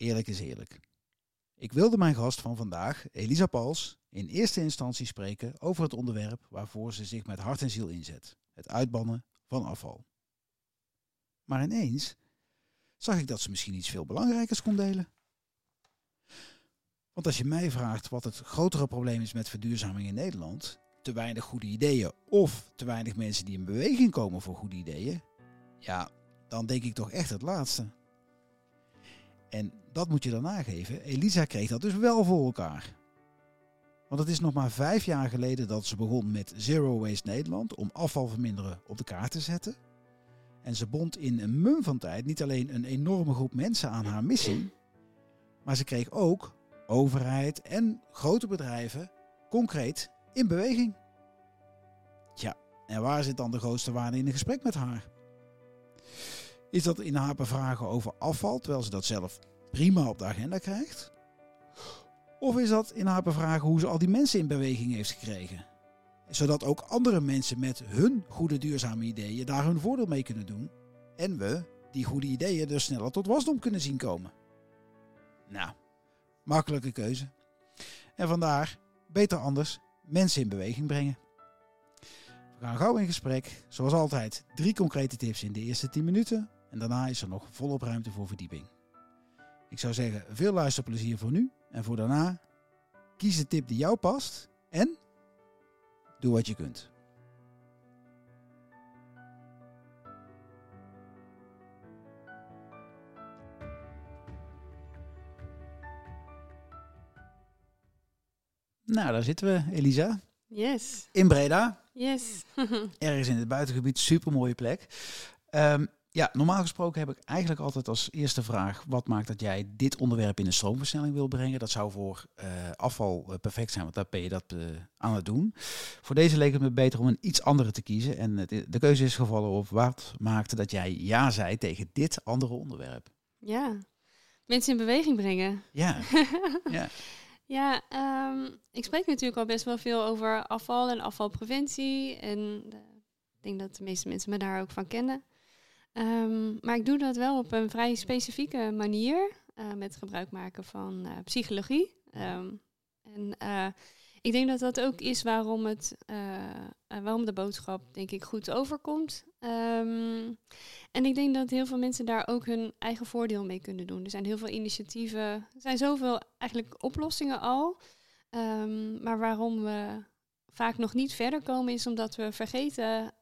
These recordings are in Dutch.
eerlijk is eerlijk. Ik wilde mijn gast van vandaag, Elisa Pals, in eerste instantie spreken over het onderwerp waarvoor ze zich met hart en ziel inzet: het uitbannen van afval. Maar ineens zag ik dat ze misschien iets veel belangrijkers kon delen. Want als je mij vraagt wat het grotere probleem is met verduurzaming in Nederland, te weinig goede ideeën of te weinig mensen die in beweging komen voor goede ideeën, ja, dan denk ik toch echt het laatste. En dat moet je dan nageven. Elisa kreeg dat dus wel voor elkaar. Want het is nog maar vijf jaar geleden dat ze begon met Zero Waste Nederland om afval verminderen op de kaart te zetten. En ze bond in een mum van tijd niet alleen een enorme groep mensen aan haar missie, maar ze kreeg ook overheid en grote bedrijven concreet in beweging. Tja, en waar zit dan de grootste waarde in een gesprek met haar? Is dat in haar bevragen over afval, terwijl ze dat zelf prima op de agenda krijgt? Of is dat in haar bevragen hoe ze al die mensen in beweging heeft gekregen? Zodat ook andere mensen met hun goede duurzame ideeën daar hun voordeel mee kunnen doen. En we die goede ideeën dus sneller tot wasdom kunnen zien komen. Nou, makkelijke keuze. En vandaar, beter anders, mensen in beweging brengen. We gaan gauw in gesprek. Zoals altijd, drie concrete tips in de eerste 10 minuten. En daarna is er nog volop ruimte voor verdieping. Ik zou zeggen, veel luisterplezier voor nu. En voor daarna, kies de tip die jou past. En doe wat je kunt. Nou, daar zitten we, Elisa. Yes. In Breda. Yes. Ergens in het buitengebied, super mooie plek. Um, ja, normaal gesproken heb ik eigenlijk altijd als eerste vraag: wat maakt dat jij dit onderwerp in een stroomversnelling wil brengen? Dat zou voor uh, afval uh, perfect zijn, want daar ben je dat uh, aan het doen. Voor deze leek het me beter om een iets andere te kiezen. En de keuze is gevallen op wat maakte dat jij ja zei tegen dit andere onderwerp? Ja, mensen in beweging brengen. Ja. ja. Ja, um, ik spreek natuurlijk al best wel veel over afval en afvalpreventie. En ik denk dat de meeste mensen me daar ook van kennen. Um, maar ik doe dat wel op een vrij specifieke manier. Uh, met gebruik maken van uh, psychologie. Um, en uh, ik denk dat dat ook is waarom, het, waarom de boodschap, denk ik, goed overkomt. Um, en ik denk dat heel veel mensen daar ook hun eigen voordeel mee kunnen doen. Er zijn heel veel initiatieven. Er zijn zoveel eigenlijk oplossingen al. maar waarom we vaak nog niet verder komen, is omdat we vergeten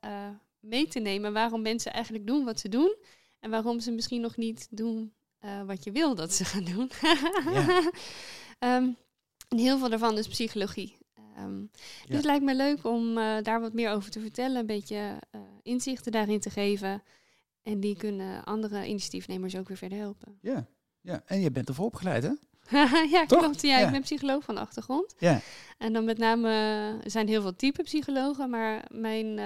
mee te nemen waarom mensen eigenlijk doen wat ze doen. En waarom ze misschien nog niet doen uh, wat je wil dat ze gaan doen. ja. um, en heel veel daarvan is psychologie. Um, dus het lijkt me leuk om uh, daar wat meer over te vertellen, een beetje uh, inzichten daarin te geven. En die kunnen andere initiatiefnemers ook weer verder helpen. Ja, ja. en je bent ervoor opgeleid, hè? ja, klopt. Ja, ja, ik ben psycholoog van de achtergrond. Ja. En dan met name, er zijn heel veel type psychologen, maar mijn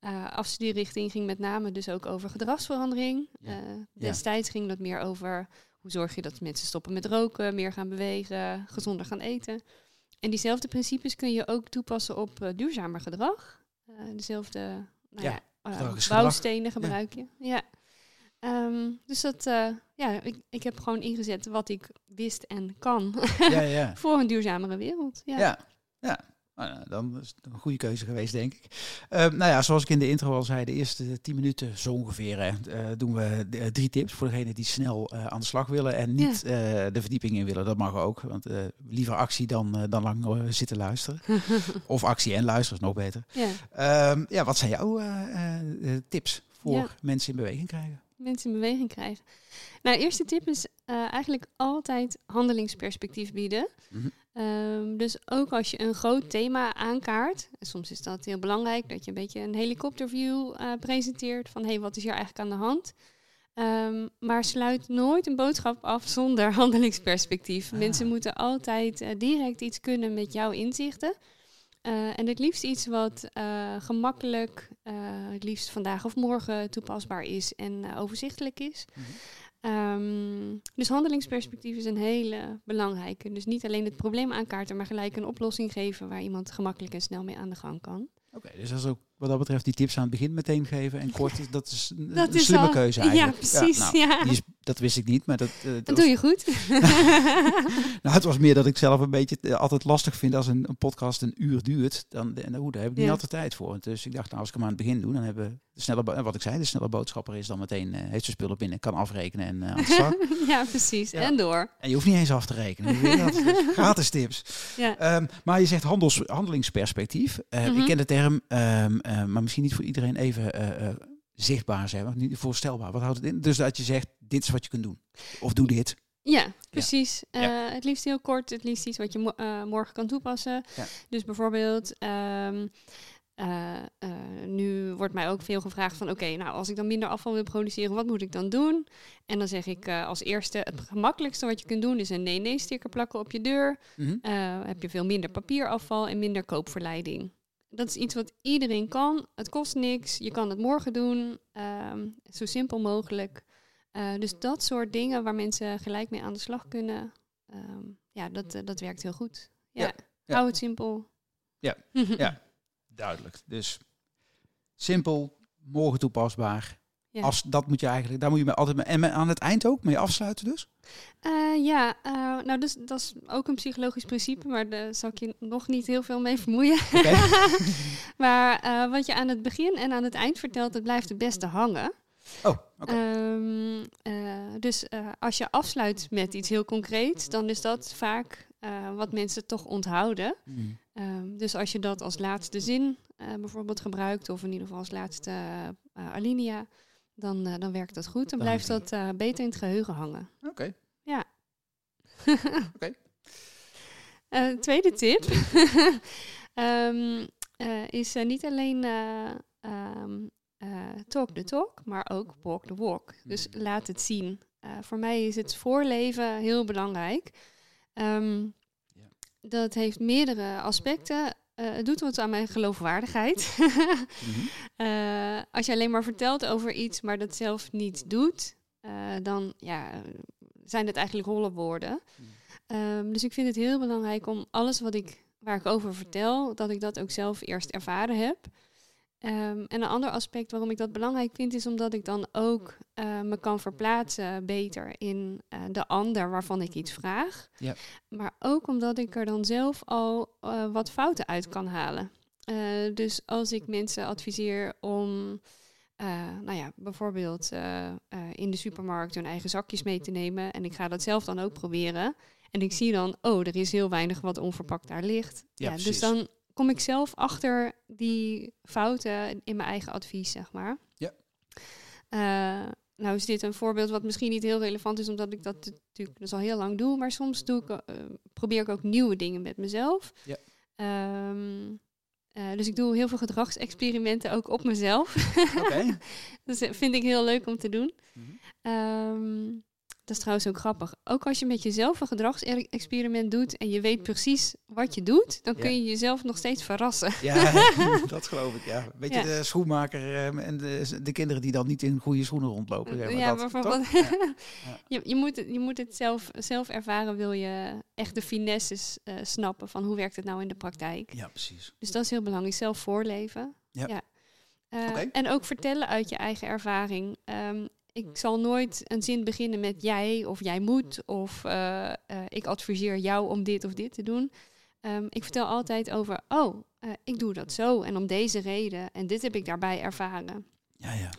uh, afstudierichting ging met name dus ook over gedragsverandering. Uh, destijds ging dat meer over hoe zorg je dat mensen stoppen met roken, meer gaan bewegen, gezonder gaan eten. En diezelfde principes kun je ook toepassen op uh, duurzamer gedrag. dezelfde nou ja, bouwstenen gebruik je. Ja. Um, dus dat, ja, ik, ik heb gewoon ingezet wat ik wist en kan voor een duurzamere wereld. Ja, ja. Ja. Nou, dan is het een goede keuze geweest, denk ik. Uh, nou ja, zoals ik in de intro al zei, de eerste tien minuten zo ongeveer uh, doen we drie tips voor degenen die snel uh, aan de slag willen en niet de verdieping in willen. Dat mag ook, want liever actie dan, dan lang zitten luisteren. of actie en luisteren is nog beter. Ja, um, ja wat zijn jouw tips voor mensen in beweging krijgen? Mensen in beweging krijgen. Nou, de eerste tip is eigenlijk altijd handelingsperspectief bieden. Mm -hmm. Um, dus ook als je een groot thema aankaart, en soms is dat heel belangrijk dat je een beetje een helikopterview uh, presenteert van hé, hey, wat is hier eigenlijk aan de hand? Um, maar sluit nooit een boodschap af zonder handelingsperspectief. Ah. Mensen moeten altijd uh, direct iets kunnen met jouw inzichten. Uh, en het liefst iets wat gemakkelijk, het liefst vandaag of morgen toepasbaar is en overzichtelijk is. Mm -hmm. Um, dus handelingsperspectief is een hele belangrijke. Dus niet alleen het probleem aankaarten, maar gelijk een oplossing geven waar iemand gemakkelijk en snel mee aan de gang kan. Oké, okay, dus als ook wat dat betreft die tips aan het begin meteen geven en kort, dat is een, dat is slimme al, keuze eigenlijk. Ja, precies. Ja, nou, Die is, dat wist ik niet. Maar dat, eh, Dat was- doe je goed. nou, het was meer dat ik zelf een beetje eh, altijd lastig vind als een, een podcast een uur duurt. Dan, en, oeh, daar heb ik niet Ja. altijd tijd voor. Dus ik dacht, nou, als ik hem aan het begin doe, dan hebben we de snelle, wat ik zei, de snelle boodschapper is dan meteen, eh, heeft zijn spullen binnen, kan afrekenen en eh, aan de slag. ja, precies. Ja. En door. en je hoeft niet eens af te rekenen. Dat? Gratis tips. Ja. Ehm, maar je zegt handels, handelingsperspectief. Eh, Mhm. Ik ken de term, ehm, eh, maar misschien niet voor iedereen even zichtbaar zijn, niet voorstelbaar. Wat houdt het in? Dus dat je zegt, dit is wat je kunt doen. Of doe dit. Ja, precies. Ja. Het liefst heel kort, het liefst iets wat je mo- morgen kan toepassen. Ja. Dus bijvoorbeeld, ehm, eh, eh, nu wordt mij ook veel gevraagd van, oké, nou als ik dan minder afval wil produceren, wat moet ik dan doen? En dan zeg ik eh, als eerste, het gemakkelijkste wat je kunt doen is een nee-nee-sticker plakken op je deur. Mhm. Heb je veel minder papierafval en minder koopverleiding. Dat is iets wat iedereen kan. Het kost niks. Je kan het morgen doen. ehm, zo simpel mogelijk. Dus dat soort dingen waar mensen gelijk mee aan de slag kunnen. ehm, ja, dat, dat werkt heel goed. Ja. Ja, ja. Hou het simpel. Ja, ja. Duidelijk. Dus simpel, morgen toepasbaar. Ja. Als, dat moet je eigenlijk, daar moet je me altijd mee, en aan het eind ook mee afsluiten dus. Eh, ja, eh, nou dus, dat is ook een psychologisch principe, maar daar zal ik je nog niet heel veel mee vermoeien. Maar eh, wat je aan het begin en aan het eind vertelt, dat blijft het beste hangen. Oh, oké. Ehm, eh, dus als je afsluit met iets heel concreets, dan is dat vaak wat mensen toch onthouden. Mm. Ehm, dus als je dat als laatste zin eh, bijvoorbeeld gebruikt, of in ieder geval als laatste eh, alinea, dan, eh, dan werkt dat goed. Dan blijft dat beter in het geheugen hangen. Oké. Ja. Oké. Tweede tip Ehm, eh, is niet alleen eh, ehm, eh, talk the talk, maar ook walk the walk. Dus Mhm. laat het zien. Voor mij is het voorleven heel belangrijk. Ja. Dat heeft meerdere aspecten. Eh, het doet wat aan mijn geloofwaardigheid. Mhm. Eh, als je alleen maar vertelt over iets, maar dat zelf niet doet, eh, dan ja, zijn het eigenlijk holle woorden. Mm. Ehm, dus ik vind het heel belangrijk om alles wat ik, waar ik over vertel, dat ik dat ook zelf eerst ervaren heb. Ehm, en een ander aspect waarom ik dat belangrijk vind, is omdat ik dan ook eh, me kan verplaatsen beter in eh, de ander waarvan ik iets vraag. Ja. Maar ook omdat ik er dan zelf al eh, wat fouten uit kan halen. Dus als ik mensen adviseer om, nou ja, bijvoorbeeld in de supermarkt hun eigen zakjes mee te nemen. En ik ga dat zelf dan ook proberen. En ik zie dan, oh, er is heel weinig wat onverpakt daar ligt. Ja, Ja, dus dan kom ik zelf achter die fouten in mijn eigen advies, zeg maar. Ja. Eh, nou is dit een voorbeeld wat misschien niet heel relevant is, omdat ik dat natuurlijk dus al heel lang doe. Maar soms doe ik, eh, probeer ik ook nieuwe dingen met mezelf. Ja. Ehm, eh, dus ik doe heel veel gedragsexperimenten ook op mezelf. Oké. dat vind ik heel leuk om te doen. Mhm. Ehm, dat is trouwens ook grappig. Ook als je met jezelf een gedragsexperiment doet en je weet precies wat je doet, dan Ja. kun je jezelf nog steeds verrassen. Ja, dat geloof ik. Ja. Weet je, Ja. de schoenmaker eh, en de, de kinderen die dan niet in goede schoenen rondlopen. zeg maar ja, dat? Ja. Ja. je, je, moet het, je moet het zelf, zelf ervaren, wil je echt de finesses eh, snappen van hoe werkt het nou in de praktijk. Ja, precies. Dus dat is heel belangrijk, zelf voorleven. Ja. Oké. En ook vertellen uit je eigen ervaring. Ehm, ik zal nooit een zin beginnen met jij of jij moet of eh, eh, ik adviseer jou om dit of dit te doen. Ehm, ik vertel altijd over, oh, eh, ik doe dat zo en om deze reden en dit heb ik daarbij ervaren. Ja, ja.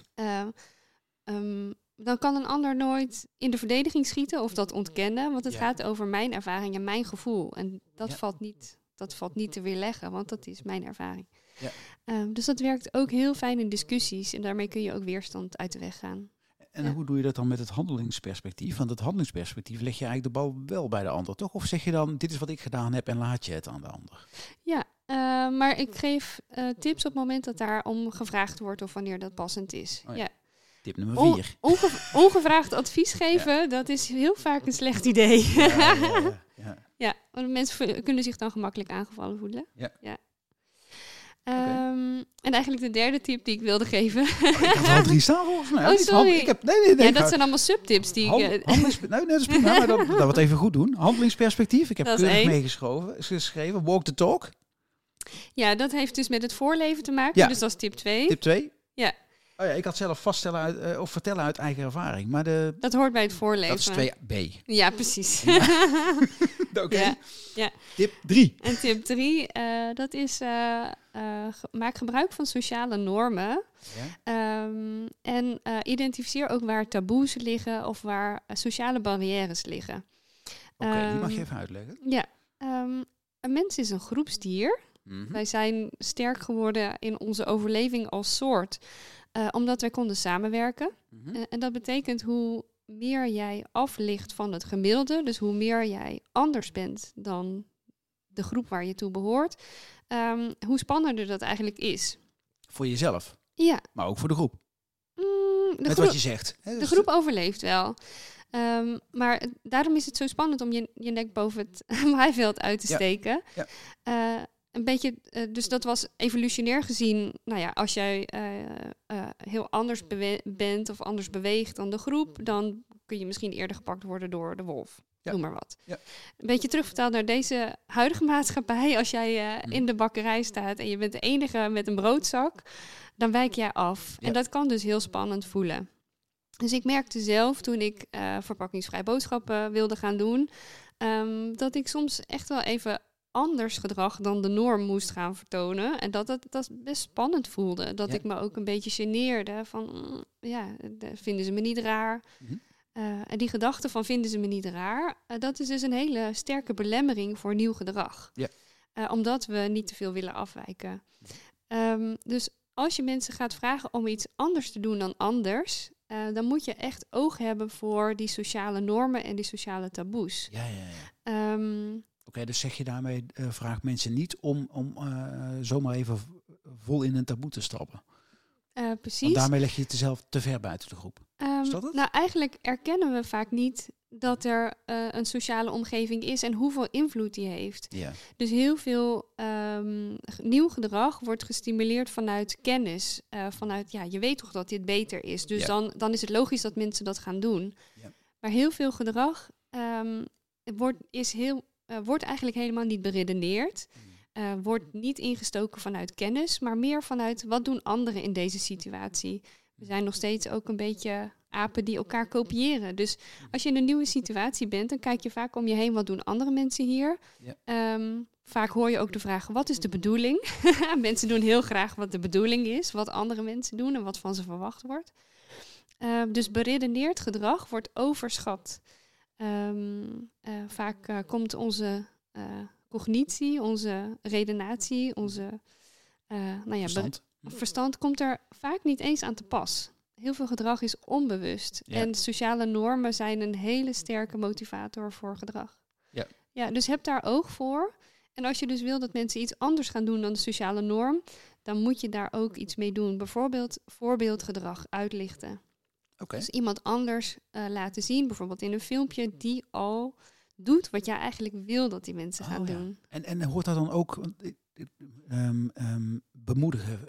Ehm, dan kan een ander nooit in de verdediging schieten of dat ontkennen, want het Ja. gaat over mijn ervaring en mijn gevoel. En dat, Ja. valt, niet, dat valt niet te weerleggen, want dat is mijn ervaring. Ja. Ehm, dus dat werkt ook heel fijn in discussies en daarmee kun je ook weerstand uit de weg gaan. En Ja. hoe doe je dat dan met het handelingsperspectief? Want het handelingsperspectief leg je eigenlijk de bal wel bij de ander, toch? Of zeg je dan, dit is wat ik gedaan heb en laat je het aan de ander? Ja, eh, maar ik geef eh, tips op het moment dat daarom gevraagd wordt of wanneer dat passend is. Oh ja. ja. Tip nummer On- vier. onge- ongevraagd advies geven, dat is heel vaak een slecht idee. Ja, ja, want mensen kunnen zich dan gemakkelijk aangevallen voelen. Ja. Ehm, en eigenlijk de derde tip die ik wilde geven. Oh, ik had al drie staan volgens mij. Oh, sorry. ik heb, nee, nee, nee. ja, ik dat zijn allemaal subtips die ik... hand- eh, handelings- nee, nee, dat is prima, maar dat, dat we het even goed doen. Handelingsperspectief, ik heb Dat keurig meegeschreven. geschreven. Walk the talk, ja, dat heeft dus met het voorleven te maken. Ja. Dus dat is tip 2. tip 2. Ja. Oh ja, ik had zelf vaststellen uit, eh, of vertellen uit eigen ervaring. Maar de, Dat hoort bij het voorlezen. dat is 2b. Ja, precies. Oké. Ja, ja. Tip 3. En tip drie, eh, dat is eh, eh, ge- maak gebruik van sociale normen. Ja? Ehm, en eh, identificeer ook waar taboes liggen of waar sociale barrières liggen. Oké, die mag je Ehm, even uitleggen. Ja, ehm, een mens is een groepsdier. Mhm. Wij zijn sterk geworden in onze overleving als soort, eh, omdat wij konden samenwerken. Mhm. Eh, en dat betekent hoe meer jij aflicht van het gemiddelde, dus hoe meer jij anders bent dan de groep waar je toe behoort, ehm, hoe spannender dat eigenlijk is. Voor jezelf, Ja, maar ook voor de groep. mm, de, Met groep, wat je zegt. hè, de dus groep overleeft wel. Ehm, maar het- daarom is het zo spannend om je, je nek boven het maaiveld uit te Ja. steken. Ja. Eh, een beetje, eh, dus dat was evolutionair gezien, nou ja, als jij eh, eh, heel anders bent of anders beweegt dan de groep, dan kun je misschien eerder gepakt worden door de wolf. Ja. Noem maar wat. Ja. Een beetje terugvertaald naar deze huidige maatschappij. Als jij Mhm. in de bakkerij staat en je bent de enige met een broodzak, dan wijk jij af. Ja. En dat kan dus heel spannend voelen. Dus ik merkte zelf toen ik verpakkingsvrij boodschappen wilde gaan doen, ehm, dat ik soms echt wel even anders gedrag dan de norm moest gaan vertonen. En dat het dat best spannend voelde. Dat Ja. ik me ook een beetje geneerde van, mm, ja, de- vinden ze me niet raar? Mhm. Eh, en die gedachte van vinden ze me niet raar, eh, dat is dus een hele sterke belemmering voor nieuw gedrag. Ja. Eh, omdat we niet te veel willen afwijken. Ehm, dus als je mensen gaat vragen om iets anders te doen dan anders, dan moet je echt oog hebben voor die sociale normen en die sociale taboes. Ja, ja, ja. Ehm, Oké, dus zeg je daarmee, eh vraag mensen niet om, om eh, zomaar even vol in een taboe te stappen. eh, precies. Want daarmee leg je het zelf te ver buiten de groep. Ehm, Is dat het? Nou, eigenlijk erkennen we vaak niet dat er eh, een sociale omgeving is en hoeveel invloed die heeft. Ja. Dus heel veel ehm, nieuw gedrag wordt gestimuleerd vanuit kennis. eh, vanuit, ja, je weet toch dat dit beter is. Dus dan, dan is het logisch dat mensen dat gaan doen. Ja. Maar heel veel gedrag ehm, wordt, is heel, eh, wordt eigenlijk helemaal niet beredeneerd. eh, wordt niet ingestoken vanuit kennis, maar meer vanuit wat doen anderen in deze situatie. We zijn nog steeds ook een beetje apen die elkaar kopiëren. Dus als je in een nieuwe situatie bent, dan kijk je vaak om je heen, wat doen andere mensen hier? Ja. Ehm, vaak hoor je ook de vraag, wat is de bedoeling? mensen doen heel graag wat de bedoeling is, wat andere mensen doen en wat van ze verwacht wordt. Ehm, dus beredeneerd gedrag wordt overschat. Ehm, eh, vaak eh, komt onze eh, cognitie, onze redenatie, onze nou ja, Verstand. verstand komt er vaak niet eens aan te pas. Heel veel gedrag is onbewust. Ja. En sociale normen zijn een hele sterke motivator voor gedrag. Ja. ja, dus heb daar oog voor. En als je dus wil dat mensen iets anders gaan doen dan de sociale norm, dan moet je daar ook iets mee doen. Bijvoorbeeld voorbeeldgedrag uitlichten. Dus iemand anders eh, laten zien, bijvoorbeeld in een filmpje, die al doet wat jij eigenlijk wil dat die mensen gaan Oh, ja. doen. En, en hoort dat dan ook eh, eh, ehm, ehm, bemoedigen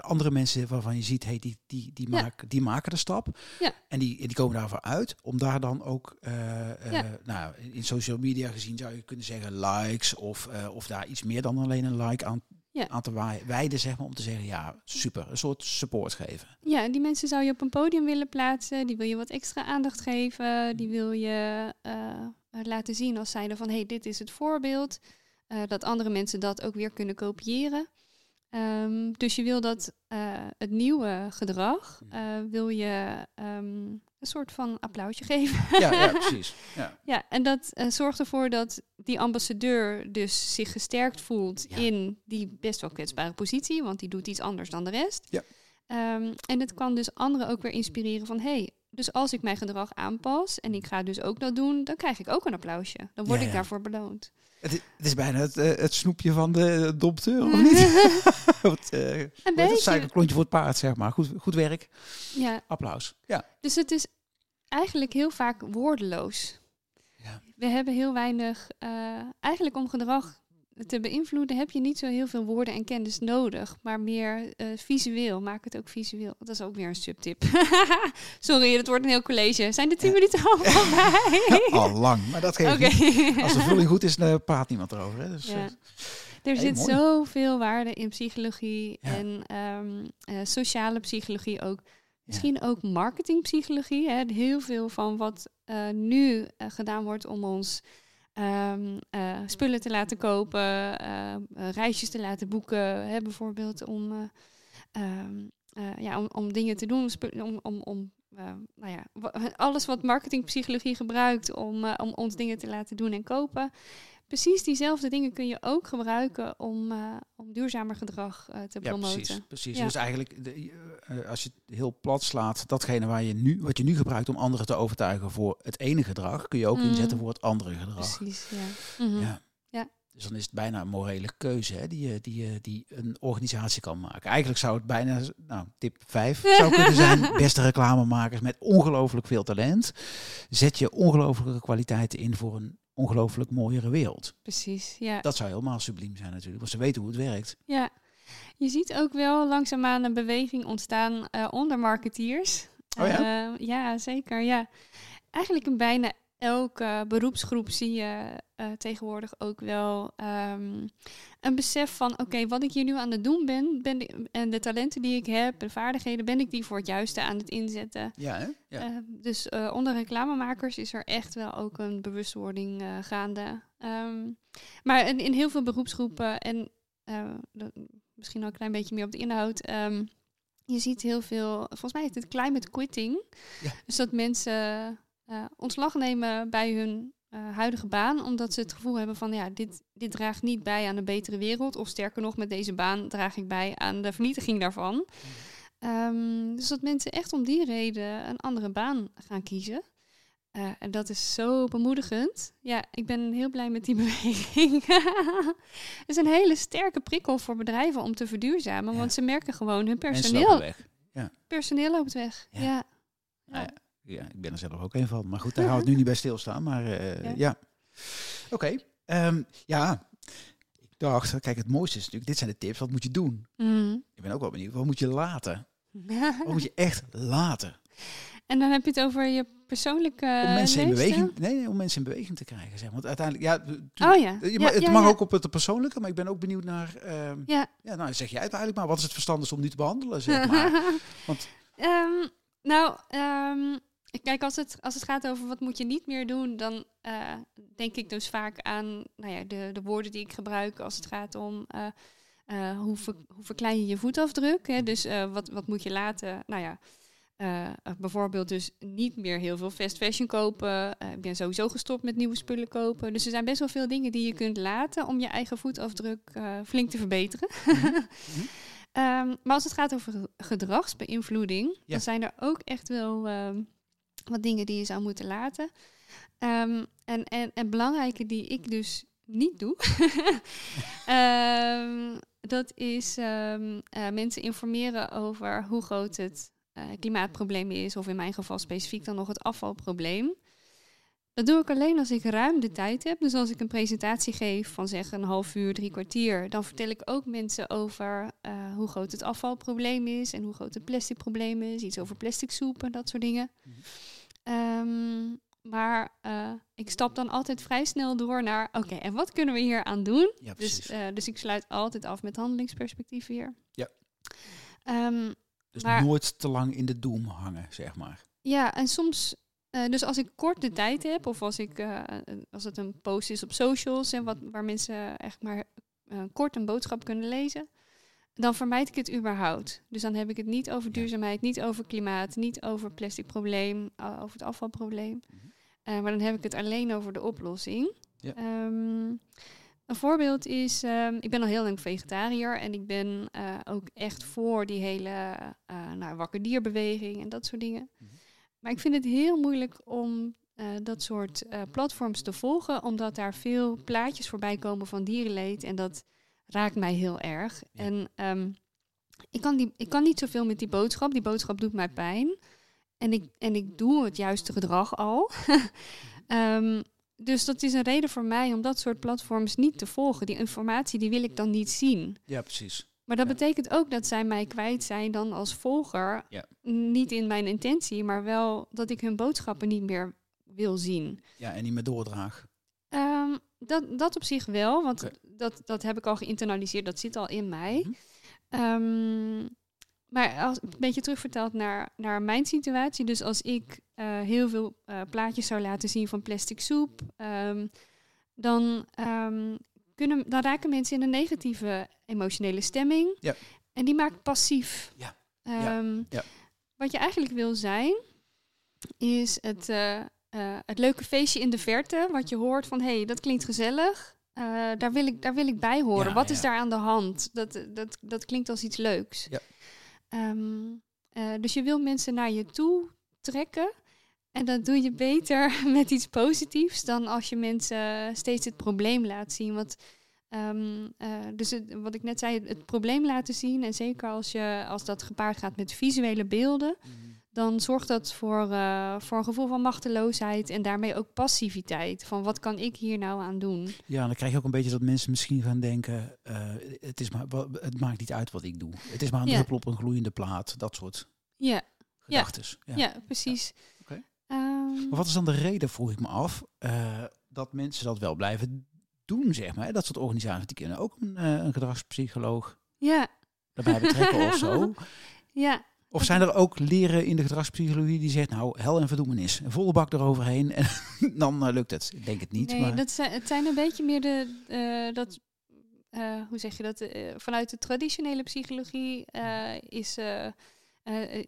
andere mensen waarvan je ziet, hey, die, die, die, Ja. maken, die maken de stap. Ja. En die, die komen daarvoor uit om daar dan ook, Ja. nou, in social media gezien zou je kunnen zeggen likes of, of daar iets meer dan alleen een like aan, Ja. aan te wij- wijden, zeg maar, om te zeggen, ja, super, een soort support geven. Ja, en die mensen zou je op een podium willen plaatsen. Die wil je wat extra aandacht geven. Die wil je eh, laten zien als zijnde van... hé, hey, dit is het voorbeeld. Eh, dat andere mensen dat ook weer kunnen kopiëren. Ehm, dus je wil dat eh, het nieuwe gedrag... wil je ehm, een soort van applausje geven. Ja, ja precies. Ja. Ja, en dat eh, zorgt ervoor dat die ambassadeur dus zich gesterkt voelt Ja. in die best wel kwetsbare positie, want die doet iets anders dan de rest. Ja. Ehm, en het kan dus anderen ook weer inspireren van, hey, dus als ik mijn gedrag aanpas en ik ga dus ook dat doen, dan krijg ik ook een applausje. Dan word Ja, ik daarvoor beloond. Het, is- het is bijna het, eh, het snoepje van de dompteur, of niet? Wat, eh, hoe heet Een beetje. Suikerklontje voor het paard, zeg maar. Goed, goed werk. Ja, Applaus. Ja. dus het is eigenlijk heel vaak woordeloos. Ja. We hebben heel weinig, eh, eigenlijk om gedrag te beïnvloeden heb je niet zo heel veel woorden en kennis nodig, maar meer eh, visueel. Maak het ook visueel. Dat is ook weer een subtip. Sorry, het wordt een heel college. Zijn de tien Ja. minuten al voorbij? Al lang, maar dat geeft Oké. niet. Als de vulling goed is, dan praat niemand erover. Hè? Dus, Ja. eh, Er Hey, zit mooi. zoveel waarde in psychologie Ja. en ehm, eh, sociale psychologie ook. Misschien ook marketingpsychologie. Hè? Heel veel van wat eh, nu eh, gedaan wordt om ons ehm, eh, spullen te laten kopen, reisjes te laten boeken, hè? bijvoorbeeld om, eh, ehm, eh, ja, om, om dingen te doen, om, om, om nou ja, alles wat marketingpsychologie gebruikt om, om ons dingen te laten doen en kopen. Precies diezelfde dingen kun je ook gebruiken om, eh, om duurzamer gedrag eh, te Ja, promoten. precies. precies. Ja. Dus eigenlijk, de, eh, als je het heel plat slaat, datgene waar je nu, wat je nu gebruikt om anderen te overtuigen voor het ene gedrag, kun je ook Mm. inzetten voor het andere gedrag. Precies, ja. Mhm. Ja. Ja. Dus dan is het bijna een morele keuze hè, die, die, die een organisatie kan maken. Eigenlijk zou het bijna, nou, tip 5 zou kunnen zijn. Beste reclamemakers met ongelooflijk veel talent. Zet je ongelooflijke kwaliteiten in voor een ongelooflijk mooiere wereld. Precies, ja. Dat zou helemaal subliem zijn natuurlijk, want ze weten hoe het werkt. ja. Je ziet ook wel langzaamaan een beweging ontstaan eh, onder marketeers. Oh ja? Eh, ja, zeker, ja. Eigenlijk in bijna elke beroepsgroep zie je eh, tegenwoordig ook wel ehm, een besef van... oké, wat ik hier nu aan het doen ben, ben en de talenten die ik heb, de vaardigheden... ben ik die voor het juiste aan het inzetten. Ja, hè? Ja. Eh, dus eh, onder reclamemakers is er echt wel ook een bewustwording gaande. Ehm, maar in, in heel veel beroepsgroepen en dat- misschien al een klein beetje meer op de inhoud. ehm, je ziet heel veel, volgens mij heet het climate quitting. Ja. Dus dat mensen eh, ontslag nemen bij hun eh, huidige baan, omdat ze het gevoel hebben van ja, dit, dit draagt niet bij aan een betere wereld. Of sterker nog, met deze baan draag ik bij aan de vernietiging daarvan. Ehm, dus dat mensen echt om die reden een andere baan gaan kiezen. Eh, en dat is zo bemoedigend. Ja, ik ben heel blij met die beweging. Het is een hele sterke prikkel voor bedrijven om te verduurzamen. Ja. Want ze merken gewoon hun personeel, lopen weg. personeel loopt weg. Ja. Ja. Nou ja, ja, ik ben er zelf ook een van. Maar goed, daar gaan we het nu niet bij stilstaan. Maar eh, Ja. ja. Oké. Ehm, ja, ik dacht, kijk, het mooiste is natuurlijk, dit zijn de tips. Wat moet je doen? Mm. Ik ben ook wel benieuwd. Wat moet je laten? Wat moet je echt laten? en dan heb je het over je persoonlijke Om mensen in beweging, nee, om mensen in beweging te krijgen. Zeg. Want uiteindelijk, ja, tu- Oh ja. je Ja, het ja, mag ja. ook op het persoonlijke, maar ik ben ook benieuwd naar. ehm, Ja. ja, nou zeg jij het eigenlijk maar. Wat is het verstandigst om nu te behandelen? Zeg maar. Want- Ehm, nou, ehm, kijk, als het, als het gaat over wat moet je niet meer doen, dan eh, denk ik dus vaak aan nou ja, de, de woorden die ik gebruik als het gaat om eh, eh, hoe, ver- hoe verklein je je voetafdruk. Hè? Dus wat, wat moet je laten? Nou ja, bijvoorbeeld dus niet meer heel veel fast fashion kopen. Ik ben sowieso gestopt met nieuwe spullen kopen. Dus er zijn best wel veel dingen die je kunt laten om je eigen voetafdruk flink te verbeteren. Ehm, maar als het gaat over ge- gedragsbeïnvloeding, Ja. dan zijn er ook echt wel ehm, wat dingen die je zou moeten laten. Ehm, en, en, en belangrijke die ik dus niet doe, Ehm, dat is ehm, eh, mensen informeren over hoe groot het eh, klimaatprobleem is, of in mijn geval specifiek dan nog het afvalprobleem. Dat doe ik alleen als ik ruim de tijd heb. Dus als ik een presentatie geef van zeg een half uur, drie kwartier, dan vertel ik ook mensen over eh, hoe groot het afvalprobleem is en hoe groot het plasticprobleem is. Iets over plastic soep en dat soort dingen. Mhm. Ehm, maar eh, ik stap dan altijd vrij snel door naar, oké, en wat kunnen we hier aan doen? ja. Dus, eh, dus ik sluit altijd af met handelingsperspectief weer. Ja. Ehm, dus maar- nooit te lang in de doem hangen, zeg maar. ja, en soms, eh, dus als ik kort de tijd heb, of als, ik, als het een post is op socials en wat, waar mensen echt maar kort een boodschap kunnen lezen, dan vermijd ik het überhaupt. Dus dan heb ik het niet over duurzaamheid, niet over klimaat, niet over plastic probleem, uh, over het afvalprobleem. Mhm. Eh, maar dan heb ik het alleen over de oplossing. Ja. Ehm, een voorbeeld is, ehm, ik ben al heel lang vegetariër en ik ben eh, ook echt voor die hele eh nou, wakker dierbeweging en dat soort dingen. Mhm. Maar ik vind het heel moeilijk om dat soort platforms te volgen, omdat daar veel plaatjes voorbij komen van dierenleed en dat raakt mij heel erg. Ja. En ehm, ik, kan die, ik kan niet zoveel met die boodschap. Die boodschap doet mij pijn. En ik, en ik doe het juiste gedrag al. Ehm, dus dat is een reden voor mij om dat soort platforms niet te volgen. Die informatie die wil ik dan niet zien. Ja, precies. Maar dat Ja. betekent ook dat zij mij kwijt zijn dan als volger. Ja. Niet in mijn intentie, maar wel dat ik hun boodschappen niet meer wil zien. Ja, en niet meer doordraag. Ehm, dat, dat op zich wel, want dat, dat heb ik al geïnternaliseerd, dat zit al in mij. Mhm. Ehm, maar als een beetje terugvertaald naar, naar mijn situatie. Dus als ik eh, heel veel eh, plaatjes zou laten zien van plastic soep, ehm, dan, kunnen, dan raken mensen in een negatieve emotionele stemming. Ja. En die maakt passief. Ja. Ja. Ja. Wat je eigenlijk wil zijn, is het, eh, eh, het leuke feestje in de verte. Wat je hoort van, hé, hey, dat klinkt gezellig. Eh, daar, wil ik, daar wil ik bij horen. Ja, Wat ja. is daar aan de hand? Dat, dat, dat klinkt als iets leuks. Ja. Ehm, eh, dus je wil mensen naar je toe trekken. En dat doe je beter met iets positiefs dan als je mensen steeds het probleem laat zien. Want ehm, eh, dus het- wat ik net zei, het probleem laten zien. En zeker als, je, als dat gepaard gaat met visuele beelden dan zorgt dat voor, eh, voor een gevoel van machteloosheid en daarmee ook passiviteit. Van wat kan ik hier nou aan doen? Ja, dan krijg je ook een beetje dat mensen misschien gaan denken, eh, het, is maar, het maakt niet uit wat ik doe. Het is maar een Ja. druppel op een gloeiende plaat. Dat soort Ja, Ja. gedachtes. Ja. ja, precies. Ehm, Maar wat is dan de reden, vroeg ik me af, eh, dat mensen dat wel blijven doen, zeg maar. Dat soort organisaties, die kunnen ook een, een gedragspsycholoog ja, daarbij betrekken of zo. ja, Of zijn er ook leren in de gedragspsychologie die zegt, nou, hel en verdoemenis. Een volle bak eroverheen en dan eh, lukt het. Ik denk het niet, nee, maar... dat zijn, het zijn een beetje meer de, eh, dat, eh, hoe zeg je dat, vanuit de traditionele psychologie is,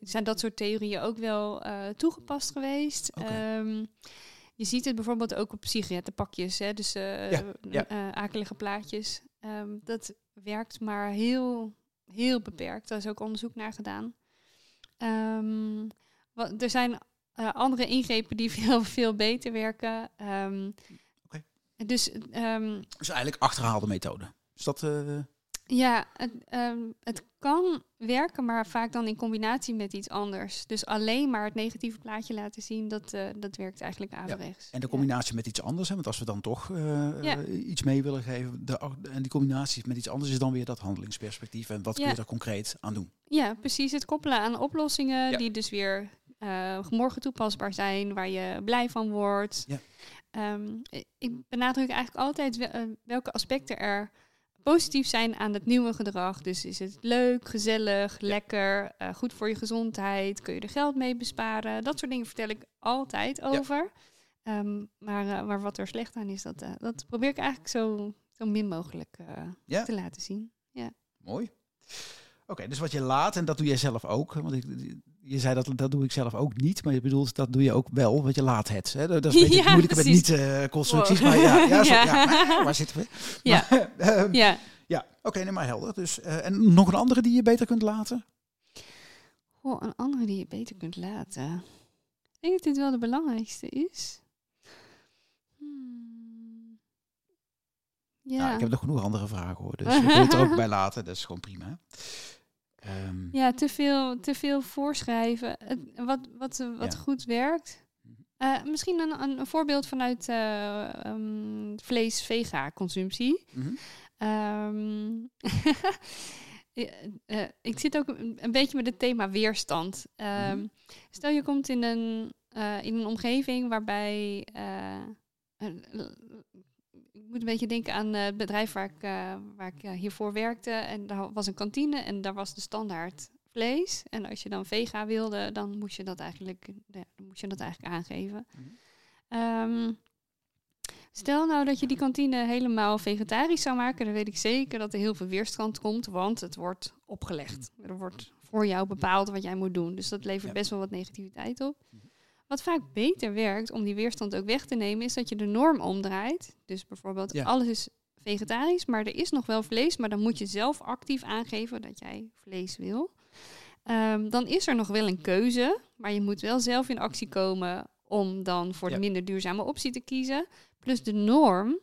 zijn dat soort theorieën ook wel toegepast geweest. Ehm, je ziet het bijvoorbeeld ook op sigarettenpakjes, hè, dus Ja, ja. akelige plaatjes. Ehm, dat werkt maar heel, heel beperkt. Daar is ook onderzoek naar gedaan. Ehm, wat, er zijn eh, andere ingrepen die veel, veel beter werken. Oké. Dus ehm, Dus eigenlijk achterhaalde methode. Is dat... eh, ja, het, ehm, het kan werken, maar vaak dan in combinatie met iets anders. Dus alleen maar het negatieve plaatje laten zien, dat, eh, dat werkt eigenlijk averechts. En de Ja. combinatie met iets anders, hè? want als we dan toch eh, Ja. eh, iets mee willen geven, de, en die combinatie met iets anders is dan weer dat handelingsperspectief. En wat kun Ja. je daar concreet aan doen? Ja, precies. Het koppelen aan oplossingen Ja. die dus weer morgen toepasbaar zijn, waar je blij van wordt. Ja. Ehm, ik benadruk eigenlijk altijd wel- welke aspecten er positief zijn aan het nieuwe gedrag. Dus is het leuk, gezellig, lekker, eh, goed voor je gezondheid, kun je er geld mee besparen. Dat soort dingen vertel ik altijd over. Ehm, maar, eh, maar wat er slecht aan is, dat, eh, dat probeer ik eigenlijk zo, zo min mogelijk Ja. te laten zien. Mooi. Oké, dus wat je laat, en dat doe jij zelf ook. Want ik, je zei dat dat doe ik zelf ook niet, maar je bedoelt dat doe je ook wel, want je laat het. Hè? Dat is een beetje Ja, moeilijke met niet-constructies. Wow. maar ja, ja, zo, Ja. ja. waar zitten we? Ja. Maar, ehm, Ja. ja, oké, nee, maar helder. Dus, eh, en nog een andere die je beter kunt laten? Goh, een andere die je beter kunt laten. Ik denk dat dit wel de belangrijkste is. Hmm. Ja. Nou, ik heb nog genoeg andere vragen hoor, dus ik wil het er ook bij laten. Dat is gewoon prima. Ehm, ja, te veel, te veel voorschrijven. Wat wat, wat Ja. goed werkt. Mhm. Eh, misschien een, een, een voorbeeld vanuit eh, ehm, vlees-vega-consumptie. mhm. Ehm, eh, ik zit ook een, een beetje met het thema weerstand. Mhm. Stel je komt in een, in een omgeving waarbij. Ik moet een beetje denken aan eh, het bedrijf waar ik, eh, waar ik eh, hiervoor werkte. En daar was een kantine en daar was de standaard vlees. En als je dan vega wilde, dan moest je dat eigenlijk, ja, dan moest je dat eigenlijk aangeven. Mhm. Ehm, Stel nou dat je die kantine helemaal vegetarisch zou maken, dan weet ik zeker dat er heel veel weerstand komt, want het wordt opgelegd. Er wordt voor jou bepaald wat jij moet doen. Dus dat levert Ja. best wel wat negativiteit op. Mhm. Wat vaak beter werkt om die weerstand ook weg te nemen, is dat je de norm omdraait. Dus bijvoorbeeld Ja. alles is vegetarisch, maar er is nog wel vlees, maar dan moet je zelf actief aangeven dat jij vlees wil. Ehm, dan is er nog wel een keuze, maar je moet wel zelf in actie komen om dan voor Ja. de minder duurzame optie te kiezen. Plus de norm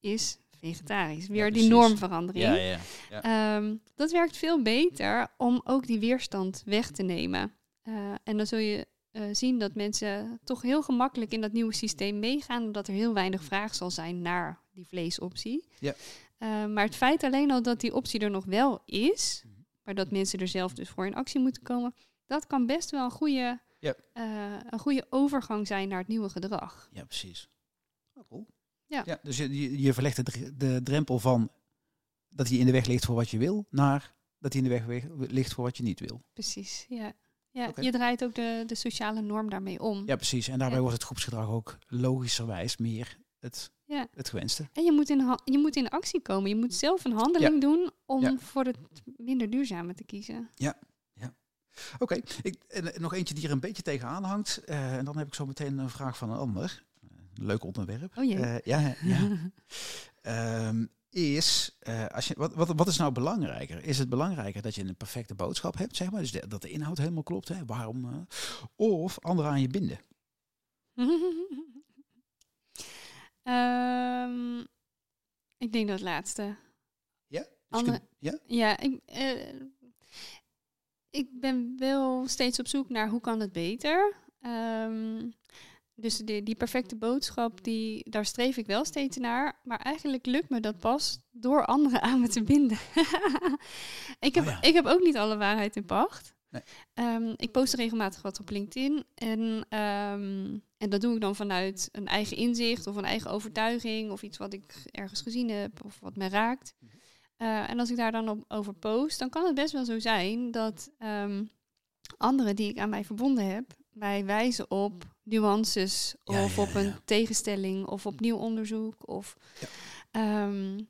is vegetarisch. Weer die normverandering. Ja, ja, ja. Ehm, dat werkt veel beter om ook die weerstand weg te nemen. Eh, en dan zul je eh, zien dat mensen toch heel gemakkelijk in dat nieuwe systeem meegaan. Omdat er heel weinig vraag zal zijn naar die vleesoptie. Ja. Eh, maar het feit alleen al dat die optie er nog wel is, Mhm. maar dat mensen er zelf dus voor in actie moeten komen, dat kan best wel een goede, Ja. eh, een goede overgang zijn naar het nieuwe gedrag. ja precies. Oh, cool. Ja. dus je, je, verlegt de, de drempel van dat hij in de weg ligt voor wat je wil, naar dat hij in de weg we- ligt voor wat je niet wil. Precies, ja. Ja. Je draait ook de, de sociale norm daarmee om. Ja, precies. En daarbij Ja. wordt het groepsgedrag ook logischerwijs meer het, Ja. het gewenste. En je moet, in je moet in actie komen. Je moet zelf een handeling doen om Ja. voor het minder duurzame te kiezen. Oké, ik en, eh, nog eentje die er een beetje tegenaan hangt. eh, en dan heb ik zo meteen een vraag van een ander. Eh, leuk onderwerp. Oh jee. Ja, ja. Ehm, is, eh, als je, wat, wat, wat is nou belangrijker? Is het belangrijker dat je een perfecte boodschap hebt, zeg maar? Dus de- dat de inhoud helemaal klopt, hè? Waarom? eh, of anderen aan je binden? Ehm, ik denk dat laatste. Ja? Dus ja? Ja, ik, eh, ik ben wel steeds op zoek naar hoe kan het beter. Ehm, dus die, die perfecte boodschap, die, daar streef ik wel steeds naar. Maar eigenlijk lukt me dat pas door anderen aan me te binden. ik, heb, Oh ja. ik heb ook niet alle waarheid in pacht. Nee. Ehm, ik post regelmatig wat op LinkedIn. En, ehm, en dat doe ik dan vanuit een eigen inzicht of een eigen overtuiging. Of iets wat ik ergens gezien heb of wat mij raakt. Eh, en als ik daar dan op, over post, dan kan het best wel zo zijn dat ehm, anderen die ik aan mij verbonden heb, mij wijzen op nuances Ja, of ja, op een tegenstelling of op nieuw onderzoek. Of, Ja. Ehm,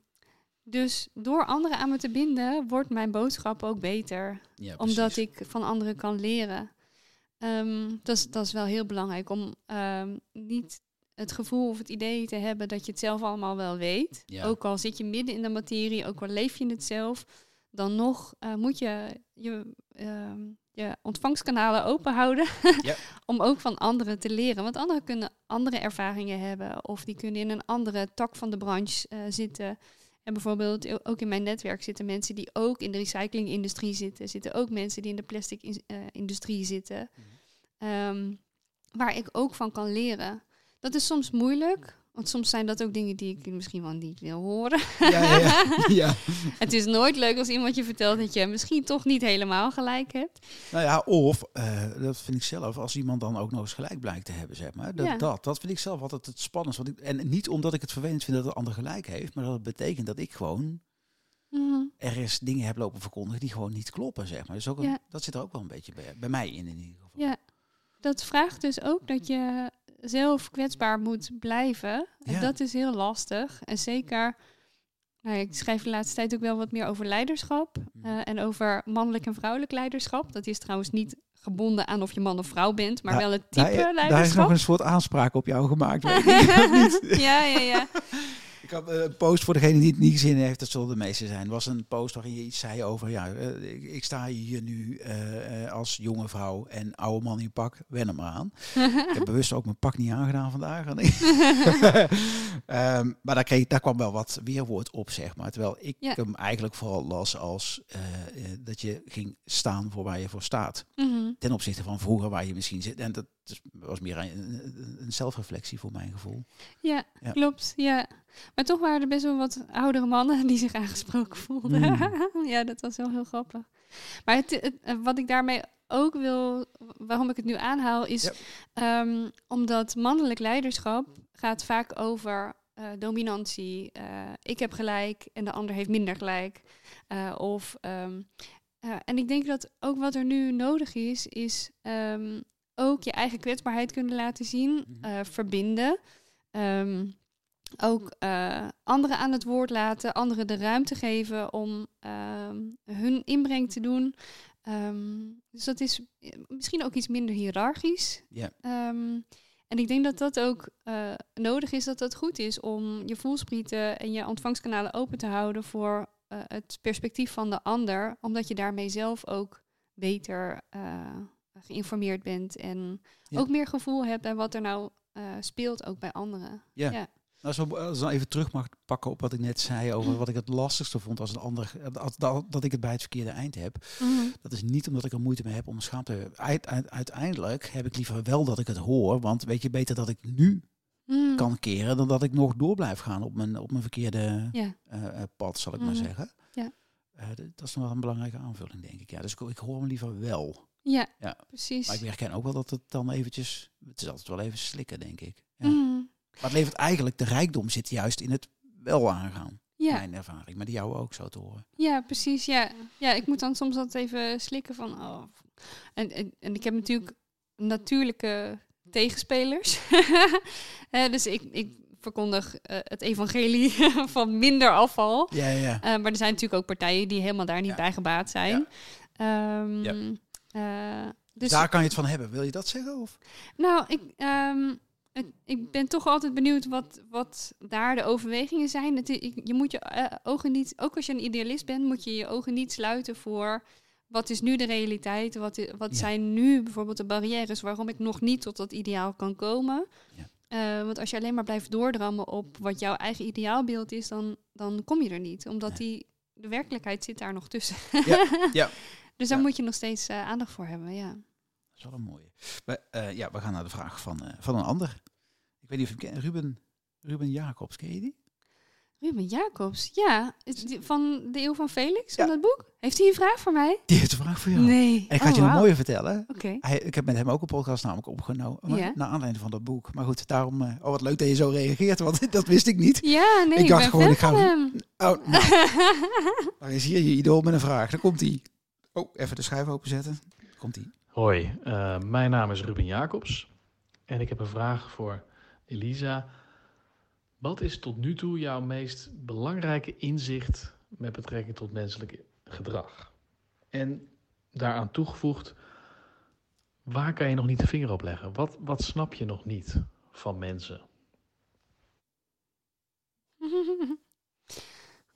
dus door anderen aan me te binden, wordt mijn boodschap ook beter omdat ik van anderen kan leren. Ehm, dat, is, dat is wel heel belangrijk om ehm, niet het gevoel of het idee te hebben dat je het zelf allemaal wel weet. Ja. Ook al zit je midden in de materie, ook al leef je het zelf, dan nog eh, moet je je, je ontvangstkanalen open houden Ja. om ook van anderen te leren. Want anderen kunnen andere ervaringen hebben of die kunnen in een andere tak van de branche eh, zitten. En bijvoorbeeld ook in mijn netwerk zitten mensen die ook in de recyclingindustrie zitten. Zitten ook mensen die in de plastic in- eh, industrie zitten. Mhm. Ehm, waar ik ook van kan leren. Dat is soms moeilijk. Want soms zijn dat ook dingen die ik misschien wel niet wil horen. Ja, ja, ja. Het is nooit leuk als iemand je vertelt dat je misschien toch niet helemaal gelijk hebt. Nou ja, of, eh, dat vind ik zelf, als iemand dan ook nog eens gelijk blijkt te hebben, zeg maar. Dat, Ja. dat, dat vind ik zelf altijd het spannendste. Want ik, en niet omdat ik het vervelend vind dat de ander gelijk heeft, maar dat het betekent dat ik gewoon Mhm. ergens dingen heb lopen verkondigen die gewoon niet kloppen, zeg maar. Dus ook een- Ja. dat zit er ook wel een beetje bij, bij mij in, in ieder geval. Ja, dat vraagt dus ook dat je zelf kwetsbaar moet blijven. En Ja. dat is heel lastig. En zeker, nou, ik schrijf de laatste tijd ook wel wat meer over leiderschap. Mhm. eh, en over mannelijk en vrouwelijk leiderschap. Dat is trouwens niet gebonden aan of je man of vrouw bent, maar Daar- wel het type Daar, daar is nog leiderschap. een soort aanspraak op jou gemaakt. weet ik. ja, ja, ja. Ik had eh, een post voor degene die het niet gezien heeft, dat zullen de meeste zijn. was een post waarin je iets zei over, ja, eh, ik, ik sta hier nu eh, als jonge vrouw en oude man in pak, wen maar aan. ik heb bewust ook mijn pak niet aangedaan vandaag. Ehm, maar daar, kreeg, daar kwam wel wat weerwoord op, zeg maar. Terwijl ik Ja. hem eigenlijk vooral las als dat je ging staan voor waar je voor staat. Mhm. Ten opzichte van vroeger waar je misschien zit. En dat is- was meer een, een- zelfreflectie voor mijn gevoel. Ja, Ja. klopt. Ja. Maar toch waren er best wel wat oudere mannen die zich aangesproken voelden. Mm. ja, dat was wel heel grappig. Maar het, het- eh, wat ik daarmee ook wil, waarom ik het nu aanhaal, is Ja. ehm, omdat mannelijk leiderschap gaat vaak over eh, dominantie. eh, ik heb gelijk en de ander heeft minder gelijk. Of, ehm, eh, en ik denk dat ook wat er nu nodig is, is ehm, ook je eigen kwetsbaarheid kunnen laten zien, Mhm. eh, verbinden. Ehm, ook eh, anderen aan het woord laten, anderen de ruimte geven om ehm, hun inbreng te doen. Ehm, dus dat is eh, misschien ook iets minder hiërarchisch. Ja. En ik denk dat dat ook nodig is, dat het goed is om je voelsprieten en je ontvangstkanalen open te houden voor het perspectief van de ander, omdat je daarmee zelf ook beter geïnformeerd bent en Ja. ook meer gevoel hebt bij wat er nou eh, speelt, ook bij anderen. Ja. Nou, als ik dan even terug mag pakken op wat ik net zei over wat ik het lastigste vond als een ander, als, dat, dat ik het bij het verkeerde eind heb. Dat is niet omdat ik er moeite mee heb om schaamte te hebben. Uit- uit- uiteindelijk heb ik liever wel dat ik het hoor, want weet je beter dat ik nu Mhm. kan keren dan dat ik nog door blijf gaan op mijn, op mijn verkeerde eh, eh, pad, zal ik maar Mhm. zeggen. Ja. Eh, dat is nog wel een belangrijke aanvulling, denk ik. Ja, dus ik, ik hoor hem liever wel. Ja, Ja. precies. Maar ik herken ook wel dat het dan eventjes, het is altijd wel even slikken, denk ik. Ja. Mhm. Maar het levert eigenlijk, de rijkdom zit juist in het wel aangaan. ja. Mijn ervaring, maar die jou ook zo te horen. Ja, precies. Ja. ja, ik moet dan soms altijd even slikken van... Oh. En, en, en ik heb natuurlijk natuurlijke tegenspelers. Eh, dus ik, ik verkondig eh, het evangelie van minder afval. Ja, ja. Eh, maar er zijn natuurlijk ook partijen die helemaal daar niet Ja. bij gebaat zijn. Ehm, Ja. Eh, dus Daar kan je het van hebben. Wil je dat zeggen? Of? nou, ik, ehm, ik, ben toch altijd benieuwd wat, wat daar de overwegingen zijn. Het, je moet je eh, ogen niet, ook als je een idealist bent, moet je je ogen niet sluiten voor wat is nu de realiteit. Wat, wat Ja. zijn nu bijvoorbeeld de barrières waarom ik nog niet tot dat ideaal kan komen. Ja. Eh, want als je alleen maar blijft doordrammen op wat jouw eigen ideaalbeeld is, dan, dan kom je er niet. Omdat Nee. die, de werkelijkheid zit daar nog tussen. Ja, ja. Dus daar Ja. moet je nog steeds eh, aandacht voor hebben, ja. Dat is wel een mooie. Maar, eh, ja, we gaan naar de vraag van, eh, van een ander. Ik weet niet of je hem kent. Ruben, Ruben Jacobs, ken je die? Ruben Jacobs, ja. Van de Eeuw van Felix, Ja. van dat boek. Heeft hij een vraag voor mij? Die heeft een vraag voor jou. Nee. En ik ga Oh, je een wauw. mooie vertellen. Oké. Ik heb met hem ook een podcast namelijk opgenomen. Ja. Naar aanleiding van dat boek. Maar goed, daarom... oh, wat leuk dat je zo reageert. Want dat wist ik niet. Ja, nee, Ik ik, dacht ben gewoon, ik ga hem. Oh, nou, daar is hier je idool met een vraag. Daar komt hij. Oh, even de schijf openzetten. Komt hij. Hoi, eh, mijn naam is Ruben Jacobs en ik heb een vraag voor Elisa. Wat is tot nu toe jouw meest belangrijke inzicht met betrekking tot menselijk gedrag? En daaraan toegevoegd, waar kan je nog niet de vinger op leggen? Wat, wat snap je nog niet van mensen?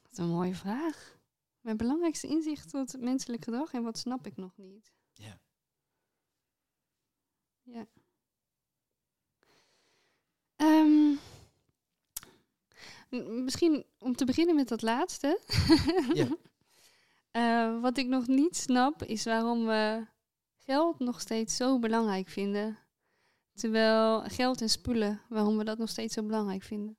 Wat een mooie vraag. Mijn belangrijkste inzicht tot menselijk gedrag en wat snap ik nog niet? Ja. Ja. Ehm, misschien om te beginnen met dat laatste. Ja. Eh, wat ik nog niet snap is waarom we geld nog steeds zo belangrijk vinden. Terwijl geld en spullen, waarom we dat nog steeds zo belangrijk vinden.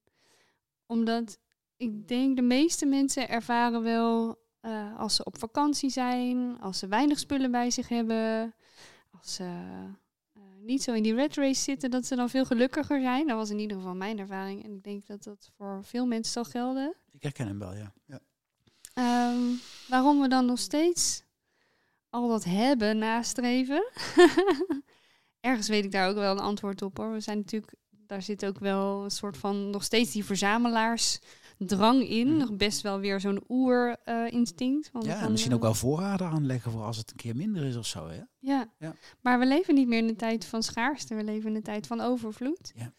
Omdat ik denk de meeste mensen ervaren wel eh, als ze op vakantie zijn, als ze weinig spullen bij zich hebben, als ze eh, niet zo in die red race zitten, dat ze dan veel gelukkiger zijn. Dat was in ieder geval mijn ervaring. En ik denk dat dat voor veel mensen zal gelden. Ik herken hem wel, ja. ja. Ehm, waarom we dan nog steeds al dat hebben nastreven. Ergens weet ik daar ook wel een antwoord op hoor. We zijn natuurlijk, daar zit ook wel een soort van nog steeds die verzamelaarsdrang in. Mhm. Nog best wel weer zo'n oer-instinct. Ja, en misschien ook wel voorraden aanleggen voor als het een keer minder is of zo, hè? Ja. Ja. maar we leven niet meer in de tijd van schaarste. We leven in de tijd van overvloed. Ja.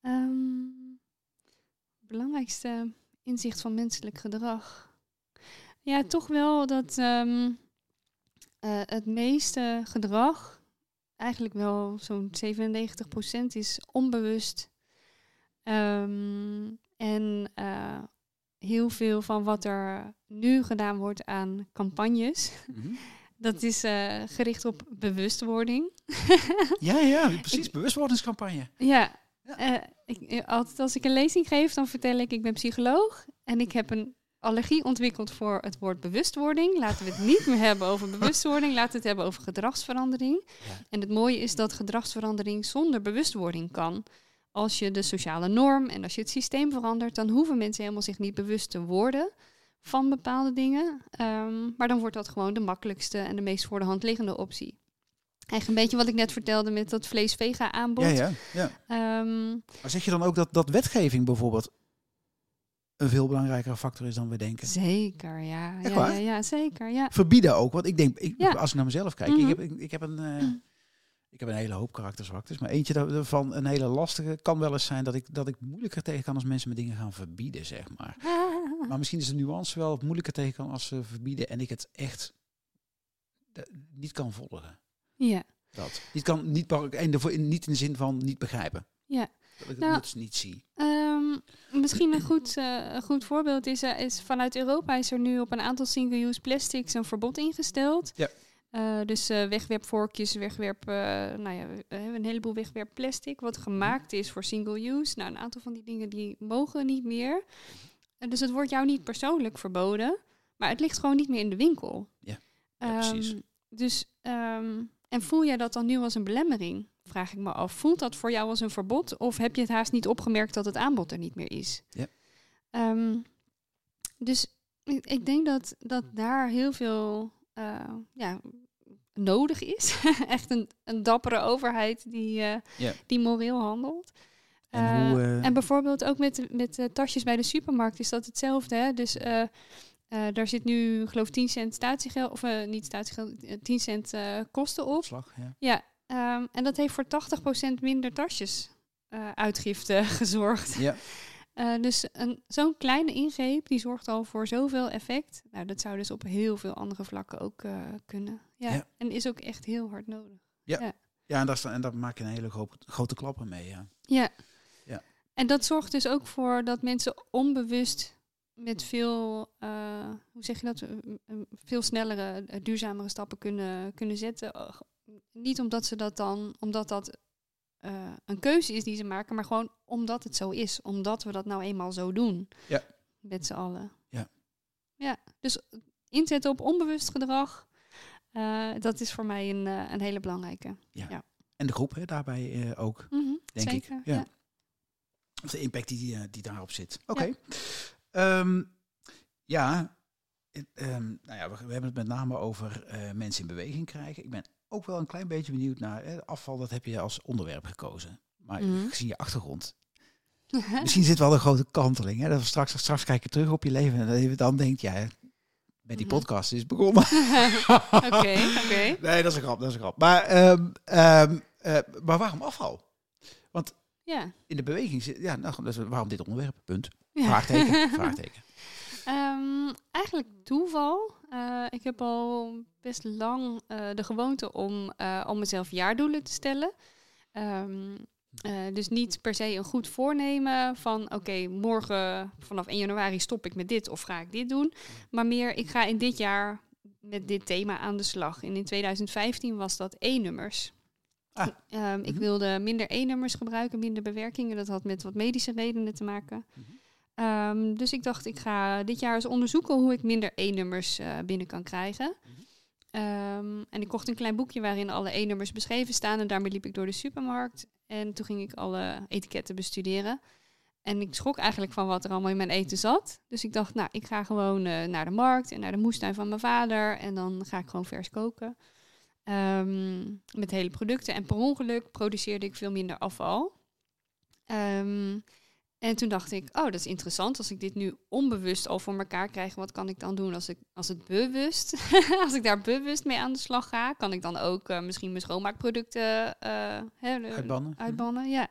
Ehm, belangrijkste inzicht van menselijk gedrag. Ja, toch wel dat ehm, eh, het meeste gedrag, eigenlijk wel zo'n 97% is onbewust. Ehm, en eh, heel veel van wat er nu gedaan wordt aan campagnes, Mhm. dat is eh, gericht op bewustwording. Ja, ja, precies. Bewustwordingscampagne. Ja, Ja. eh, ik, altijd als ik een lezing geef, dan vertel ik, ik ben psycholoog en ik heb een allergie ontwikkeld voor het woord bewustwording. Laten we het niet meer hebben over bewustwording, laten we het hebben over gedragsverandering. Ja. En het mooie is dat gedragsverandering zonder bewustwording kan. Als je de sociale norm en als je het systeem verandert, dan hoeven mensen helemaal zich niet bewust te worden van bepaalde dingen. Ehm, maar dan wordt dat gewoon de makkelijkste en de meest voor de hand liggende optie. Eigenlijk een beetje wat ik net vertelde met dat vlees-vega aanbod. Ja, ja, ja. Ehm, Maar zeg je dan ook dat, dat wetgeving bijvoorbeeld een veel belangrijkere factor is dan we denken? zeker, ja. Ja, ja, ja, zeker, ja. Verbieden ook, want ik denk, ik, als ik naar mezelf kijk, Mhm. ik, heb, ik, ik heb een... eh, ik heb een hele hoop karakterzwaktes, maar eentje daarvan, een hele lastige, kan wel eens zijn dat ik, dat ik moeilijker tegen kan als mensen me dingen gaan verbieden, zeg maar. Maar misschien is de nuance wel moeilijker tegen kan als ze verbieden en ik het echt niet kan volgen. Ja, Dat. Niet, kan, niet, en de, niet in de zin van niet begrijpen. ja. Dat ik het Nou, niet zie. Ehm, misschien een goed, eh, een goed voorbeeld is, eh, is vanuit Europa is er nu op een aantal single-use plastics een verbod ingesteld. Ja. Eh, dus eh, wegwerpvorkjes, wegwerp, eh, nou ja, we hebben een heleboel wegwerpplastic wat gemaakt is voor single-use. Nou, een aantal van die dingen die mogen niet meer. Dus het wordt jou niet persoonlijk verboden, maar het ligt gewoon niet meer in de winkel. Ja. Ja, precies. Ehm, dus, ehm, en voel jij dat dan nu als een belemmering? vraag ik me af, voelt dat voor jou als een verbod? Of heb je het haast niet opgemerkt dat het aanbod er niet meer is? Ja. Ehm, dus ik, ik denk dat, dat daar heel veel eh, ja, nodig is. Echt een, een dappere overheid die, eh, die moreel handelt. En Eh, hoe, en bijvoorbeeld ook met, met tasjes bij de supermarkt is dat hetzelfde. Hè? Dus eh, eh, daar zit nu, geloof ik, 10 cent statiegeld, of niet statiegeld, eh, 10 cent eh, kosten op. Opslag, ja. Ja, ehm, en dat heeft voor 80% minder tasjes eh, uitgifte gezorgd. Ja. Eh, dus een- zo'n kleine ingreep, die zorgt al voor zoveel effect. Nou, dat zou dus op heel veel andere vlakken ook eh, kunnen. Ja. Ja. En is ook echt heel hard nodig. Ja, en, dat en daar maak je een hele gro- grote klappen mee, ja. Ja. Ja. En dat zorgt dus ook voor dat mensen onbewust met veel, eh, hoe zeg je dat, veel snellere, duurzamere stappen kunnen, kunnen zetten. Niet omdat ze dat dan, omdat dat eh, een keuze is die ze maken, maar gewoon omdat het zo is. Omdat we dat nou eenmaal zo doen. Ja. Met z'n allen. Ja. Ja, dus inzetten op onbewust gedrag, eh, dat is voor mij een, eh, een hele belangrijke. En de groep hè, daarbij ook, Mhm, denk zeker, ik. Ja. ja. De impact die, die daarop zit. Oké. Ehm, ja, ehm, nou ja, we, we hebben het met name over mensen in beweging krijgen. Ik ben ook wel een klein beetje benieuwd naar eh, afval. Dat heb je als onderwerp gekozen. Maar ik zie je achtergrond. Misschien zit wel een grote kanteling. Hè? Dat we straks, straks kijk je terug op je leven en dat je dan denkt, ja, met die Mhm. podcast is begonnen. Oké, oké. Nee, dat is een grap, dat is een grap. Maar, ehm, ehm, eh, maar waarom afval? Ja. In de beweging zit, ja, nou, waarom dit onderwerp? Punt. ja. Vraagteken, Ehm, eigenlijk toeval. Eh, ik heb al best lang eh, de gewoonte om, eh, om mezelf jaardoelen te stellen. Ehm, eh, dus niet per se een goed voornemen van oké, morgen vanaf 1 januari stop ik met dit of ga ik dit doen. Maar meer, ik ga in dit jaar met dit thema aan de slag. En in 2015 was dat E-nummers. Ah. Ehm, Ik Mhm. wilde minder E-nummers gebruiken, minder bewerkingen. Dat had met wat medische redenen te maken. Mhm. Ehm, dus ik dacht, ik ga dit jaar eens onderzoeken hoe ik minder E-nummers eh, binnen kan krijgen. Ehm, en ik kocht een klein boekje waarin alle E-nummers beschreven staan. En daarmee liep ik door de supermarkt. En toen ging ik alle etiketten bestuderen. En ik schrok eigenlijk van wat er allemaal in mijn eten zat. Dus ik dacht, nou, ik ga gewoon eh, naar de markt en naar de moestuin van mijn vader. En dan ga ik gewoon vers koken. Ehm, met hele producten. En per ongeluk produceerde ik veel minder afval. Ehm, en toen dacht ik, oh, dat is interessant. Als ik dit nu onbewust al voor elkaar krijg, wat kan ik dan doen als, ik, als het bewust, als ik daar bewust mee aan de slag ga? Kan ik dan ook eh, misschien mijn schoonmaakproducten de- Uitbannen. uitbannen? Ja.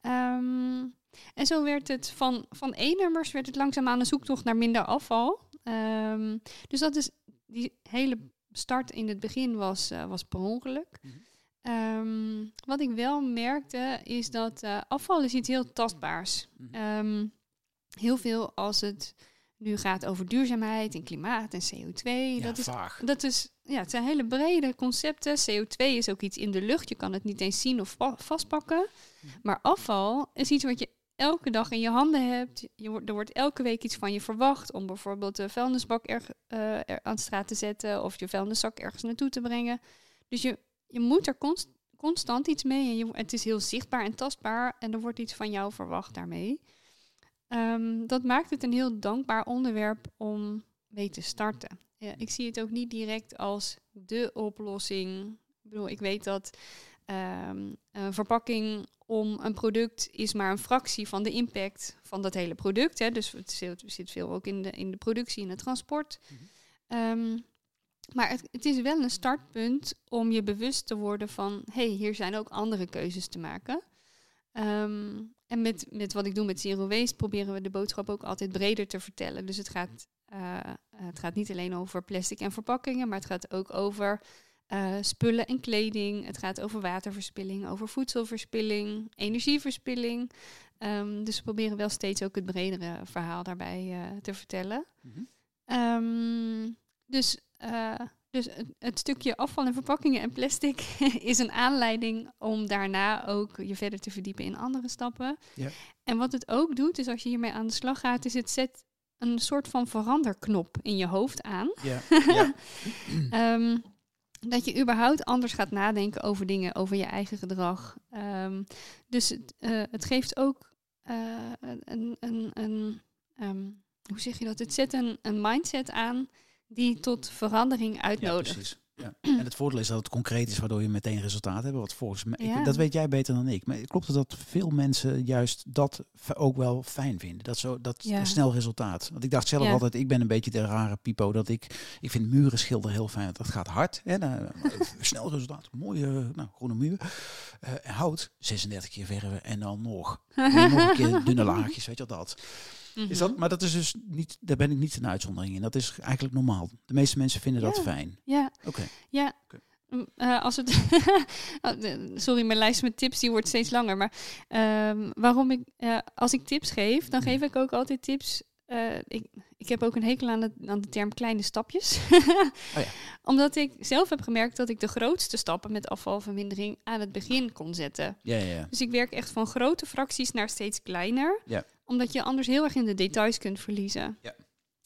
Ehm, en zo werd het van, van E-nummers werd het langzaamaan een zoektocht naar minder afval. Ehm, dus dat is die hele start in het begin was, eh, was per ongeluk. Mhm. Ehm, wat ik wel merkte is dat eh, afval is iets heel tastbaars. Ehm, heel veel als het nu gaat over duurzaamheid en klimaat en CO2. Ja, dat is vaag. dat is, ja, het zijn hele brede concepten. CO2 is ook iets in de lucht. Je kan het niet eens zien of va- vastpakken. Mhm. Maar afval is iets wat je elke dag in je handen hebt. Je wordt, er wordt elke week iets van je verwacht om bijvoorbeeld de vuilnisbak erg, eh, er aan de straat te zetten of je vuilniszak ergens naartoe te brengen. Dus je, je moet er const- constant iets mee. En je, het is heel zichtbaar en tastbaar en er wordt iets van jou verwacht daarmee. Ehm, dat maakt het een heel dankbaar onderwerp om mee te starten. Ja, ik zie het ook niet direct als de oplossing. Ik bedoel, ik weet dat ehm, een verpakking om een product is maar een fractie van de impact van dat hele product. Hè. Dus het zit, veel ook in de, in de productie en het transport. Ehm, maar het, het is wel een startpunt om je bewust te worden van... hé, hey, hier zijn ook andere keuzes te maken. Ehm, en met, met wat ik doe met Zero Waste proberen we de boodschap ook altijd breder te vertellen. Dus het gaat, eh, het gaat niet alleen over plastic en verpakkingen, maar het gaat ook over eh, spullen en kleding. Het gaat over waterverspilling, over voedselverspilling, energieverspilling. Ehm, dus we proberen wel steeds ook het bredere verhaal daarbij eh, te vertellen. Ehm, dus eh, dus het, het stukje afval en verpakkingen en plastic is een aanleiding om daarna ook je verder te verdiepen in andere stappen. Ja. En wat het ook doet, is als je hiermee aan de slag gaat, is het zet een soort van veranderknop in je hoofd aan. Ja, ja. Ehm, dat je überhaupt anders gaat nadenken over dingen, over je eigen gedrag. Ehm, dus het, eh, het geeft ook eh, een, een, een ehm, hoe zeg je dat? Het zet een, een mindset aan die tot verandering uitnodigt. precies. Ja. En het voordeel is dat het concreet is, waardoor je meteen resultaat hebt. Wat volgens mij, ik- dat weet jij beter dan ik. Maar klopt het dat veel mensen juist dat ook wel fijn vinden? Dat, zo, dat Ja. snel resultaat. Want ik dacht zelf altijd, ik ben een beetje de rare pipo. Dat ik, ik vind muren schilderen heel fijn. Dat gaat hard. Hè? Nou, snel resultaat. Mooie nou, groene muur. En hout, 36 keer verven en dan nog. nog een keer dunne laagjes, weet je wel dat. Mhm. Is dat, maar dat is dus niet, daar ben ik niet een uitzondering in. Dat is eigenlijk normaal. De meeste mensen vinden dat Ja. fijn. Ja, Oké. ja. Mm, eh, als het Oh, Sorry, mijn lijst met tips die wordt steeds langer. Maar ehm, waarom ik, eh, als ik tips geef, dan Mhm. geef ik ook altijd tips. eh, ik, ik heb ook een hekel aan de, aan de term kleine stapjes. ja. Omdat ik zelf heb gemerkt dat ik de grootste stappen met afvalvermindering aan het begin kon zetten. Ja, ja, ja. Dus ik werk echt van grote fracties naar steeds kleiner. Ja. Omdat je anders heel erg in de details kunt verliezen. Ja.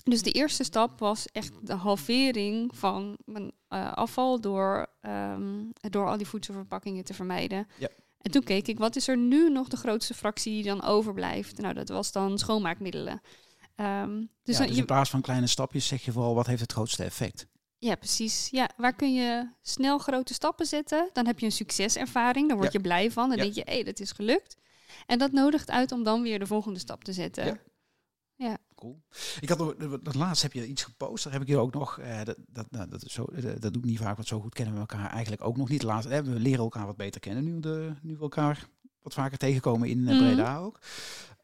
Dus de eerste stap was echt de halvering van mijn eh, afval door, ehm, door al die voedselverpakkingen te vermijden. Ja. En toen keek ik, wat is er nu nog de grootste fractie die dan overblijft? Nou, dat was dan schoonmaakmiddelen. Ehm, dus Dus, dus in plaats van kleine stapjes zeg je vooral wat heeft het grootste effect. ja, precies. Ja, waar kun je snel grote stappen zetten? Dan heb je een succeservaring, dan word Ja. je blij van. Dan Ja. denk je, hé, dat is gelukt. En dat nodigt uit om dan weer de volgende stap te zetten. Ja. Cool. Ik had nog, dat laatst heb je iets gepost. Daar heb ik hier ook nog. Eh, dat, dat, nou, dat, is zo, eh, dat doe ik niet vaak, want zo goed kennen we elkaar eigenlijk ook nog niet. Laatst, eh, we leren elkaar wat beter kennen nu, de, nu we elkaar wat vaker tegenkomen in eh, Mhm. Breda ook.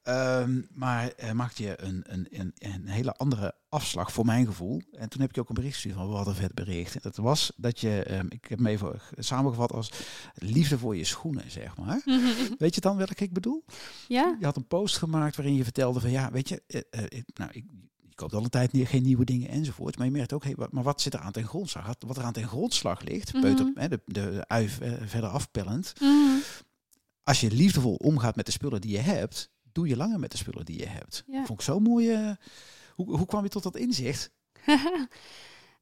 Ehm, maar eh, maakte je een, een, een, een hele andere afslag voor mijn gevoel. En toen heb ik je ook een bericht gestuurd van wat een vet bericht. Dat was dat je, ehm, ik heb hem even samengevat als liefde voor je schoenen, zeg maar. Weet je dan welke ik bedoel? ja? Je had een post gemaakt waarin je vertelde van ja, weet je, eh, eh, ik- nou, ik, ik koop al een tijd niet, geen nieuwe dingen enzovoort. Maar je merkt ook, hey, maar wat zit er aan ten grondslag? Wat- er aan ten grondslag ligt, peuter, hè, de, de, de ui eh, verder afpellend. Mhm. Als je liefdevol omgaat met de spullen die je hebt, doe je langer met de spullen die je hebt. Ja. Vond ik zo mooi. hoe, hoe kwam je tot dat inzicht?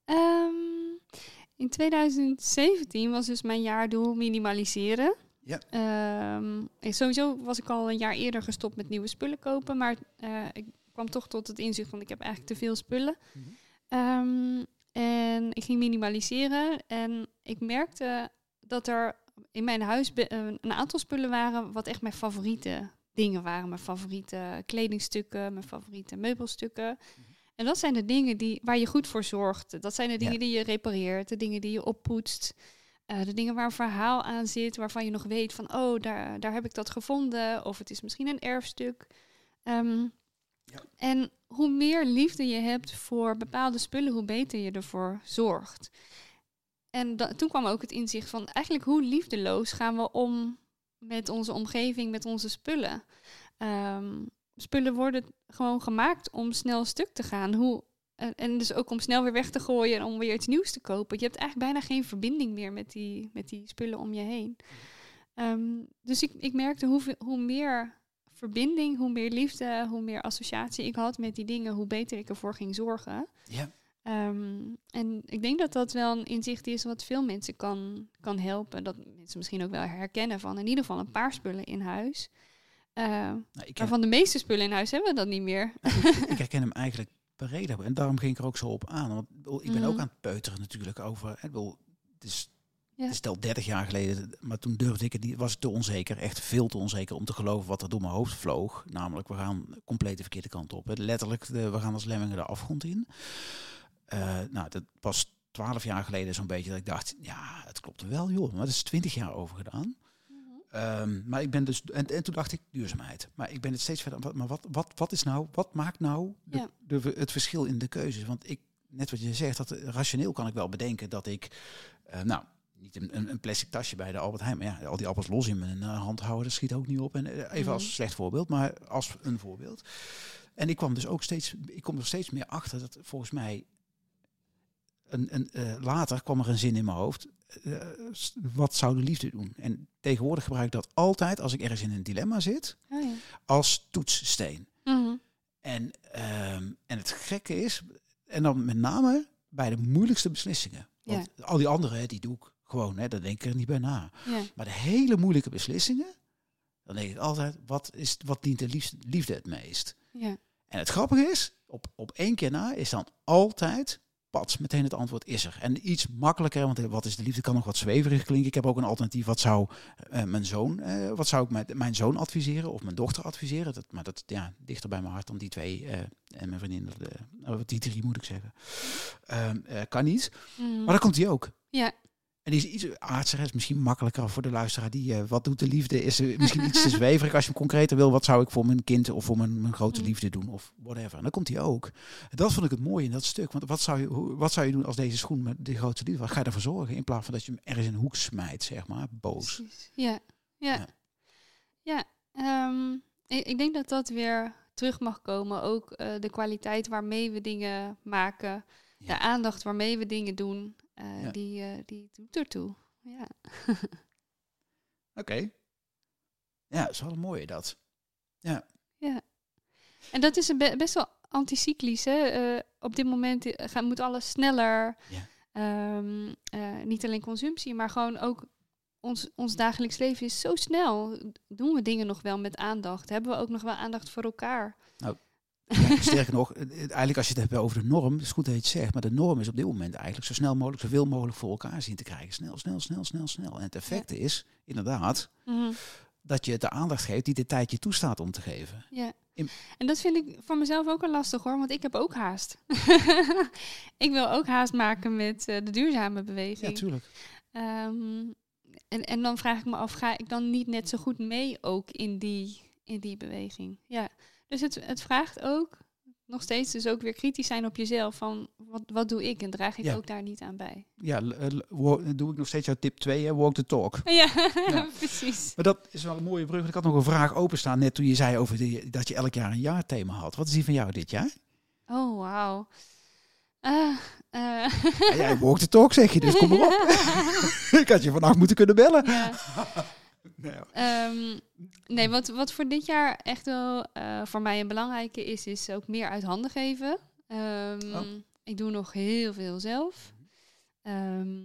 Ehm, in 2017 was dus mijn jaardoel minimaliseren. Ja. En sowieso was ik al een jaar eerder gestopt met nieuwe spullen kopen. Maar eh, ik kwam toch tot het inzicht van ik heb eigenlijk te veel spullen. Ehm, en ik ging minimaliseren. En ik merkte dat er in mijn huis een aantal spullen waren wat echt mijn favoriete dingen waren. Mijn favoriete kledingstukken, mijn favoriete meubelstukken. En dat zijn de dingen die, waar je goed voor zorgt. Dat zijn de dingen Ja. die je repareert, de dingen die je oppoetst. eh, de dingen waar een verhaal aan zit, waarvan je nog weet van, oh, daar, daar heb ik dat gevonden. Of het is misschien een erfstuk. Ehm, Ja. En hoe meer liefde je hebt voor bepaalde spullen, hoe beter je ervoor zorgt. En da- toen kwam ook het inzicht van, eigenlijk hoe liefdeloos gaan we om met onze omgeving, met onze spullen. Ehm, spullen worden gewoon gemaakt om snel stuk te gaan. Hoe, en, dus ook om snel weer weg te gooien en om weer iets nieuws te kopen. Je hebt eigenlijk bijna geen verbinding meer met die, met die spullen om je heen. Ehm, dus ik, ik merkte hoeveel, hoe meer verbinding, hoe meer liefde, hoe meer associatie ik had met die dingen, hoe beter ik ervoor ging zorgen. Ja. Ehm, en ik denk dat dat wel een inzicht is wat veel mensen kan, kan helpen. Dat mensen misschien ook wel herkennen van in ieder geval een paar spullen in huis. Nou, ik, ken, waarvan de meeste spullen in huis hebben we dat niet meer. ik herken hem eigenlijk breder. En daarom ging ik er ook zo op aan. Want ik ben ook Mhm. aan het peuteren natuurlijk over. Ik bedoel, het is Ja. Het stel 30 jaar geleden, maar toen durfde ik het niet, was ik te onzeker, echt veel te onzeker om te geloven wat er door mijn hoofd vloog. Namelijk, we gaan compleet de verkeerde kant op. Letterlijk, we gaan als lemmingen de afgrond in. Eh, nou, dat was 12 jaar geleden zo'n beetje dat ik dacht, ja, het klopt wel joh, maar dat is 20 jaar over gedaan. Ehm, maar ik ben dus, en, en toen dacht ik duurzaamheid. Maar ik ben het steeds verder. Maar wat, wat, wat is nou, wat maakt nou de, Ja. de, het verschil in de keuzes? Want ik, net wat je zegt, dat rationeel kan ik wel bedenken dat ik, eh, nou, niet een, een, plastic tasje bij de Albert Heijn, maar ja, al die appels los in mijn eh, hand houden, dat schiet ook niet op. En even Mhm. als slecht voorbeeld, maar als een voorbeeld. En ik kwam dus ook steeds, ik kom er steeds meer achter dat volgens mij een, een, eh, later kwam er een zin in mijn hoofd. eh, wat zou de liefde doen? En tegenwoordig gebruik ik dat altijd als ik ergens in een dilemma zit, Oh ja. als toetssteen. Mhm. En, ehm, en het gekke is, en dan met name bij de moeilijkste beslissingen. Want al die andere, die doe ik gewoon. Hè, daar denk ik er niet bij na. Ja. Maar de hele moeilijke beslissingen, dan denk ik altijd, wat, is, wat dient de liefde, liefde het meest? Ja. En het grappige is, op, op één keer na is dan altijd, pats, meteen het antwoord is er. En iets makkelijker, want wat is de liefde kan nog wat zweverig klinken. Ik heb ook een alternatief, wat zou eh, mijn zoon, eh, wat zou ik mijn, mijn zoon adviseren of mijn dochter adviseren? Dat, maar dat, ja, dichter bij mijn hart dan die twee eh, en mijn vriendin, die drie moet ik zeggen. Ehm, eh, kan niet, Mhm. maar dan komt hij ook. Ja. En die is iets aardser, is misschien makkelijker voor de luisteraar. Die, eh, wat doet de liefde? Is er misschien iets te zweverig. Als je hem concreter wil, wat zou ik voor mijn kind of voor mijn, mijn grote Mm. liefde doen? Of whatever. En dan komt hij ook. Dat vond ik het mooie in dat stuk. Want wat zou je, wat zou je doen als deze schoen met de grote liefde? Wat ga je ervoor zorgen? In plaats van dat je hem ergens in een hoek smijt, zeg maar. Boos. Precies. Ja, ja. Ja. Ja, ehm, ik, ik denk dat dat weer terug mag komen. Ook eh, de kwaliteit waarmee we dingen maken. Ja. De aandacht waarmee we dingen doen. eh, Ja. die, eh, die doet ertoe. Ja. Oké. Ja, dat is wel een mooie dat. En dat is een be- best wel anticyclisch. Hè? Eh, op dit moment gaat, moet alles sneller. Ja. Ehm, eh, niet alleen consumptie, maar gewoon ook ons, ons dagelijks leven is zo snel. Doen we dingen nog wel met aandacht? Hebben we ook nog wel aandacht voor elkaar? Ja, sterker nog, eigenlijk als je het hebt over de norm, het is goed dat je het zegt, maar de norm is op dit moment eigenlijk zo snel mogelijk, zoveel mogelijk voor elkaar zien te krijgen. Snel, snel, snel, snel, snel. En het effect is, inderdaad, Mhm. dat je het de aandacht geeft die de tijd je toestaat om te geven. Ja. In- En dat vind ik voor mezelf ook wel lastig hoor, want ik heb ook haast. ik wil ook haast maken met eh, de duurzame Ja, beweging. tuurlijk. Ehm, en, en dan vraag ik me af, ga ik dan niet net zo goed mee ook in die, in die beweging? Ja, dus het, het vraagt ook nog steeds dus ook weer kritisch zijn op jezelf van wat, wat doe ik en draag ik Ja. ook daar niet aan bij. Ja, eh, doe ik nog steeds jouw tip 2, hè? walk the talk. Ja, Ja. precies. Maar dat is wel een mooie brug. Ik had nog een vraag openstaan net toen je zei over die, dat je elk jaar een jaarthema had. Wat is die van jou dit jaar? Oh, wauw. Eh. Ja, jij walk the talk zeg je, dus kom maar op. ik had je vannacht moeten kunnen bellen. ja. Nee, ja. Ehm, nee, wat, wat voor dit jaar echt wel eh, voor mij een belangrijke is, is ook meer uit handen geven. Ehm, Oh. Ik doe nog heel veel zelf. Ehm,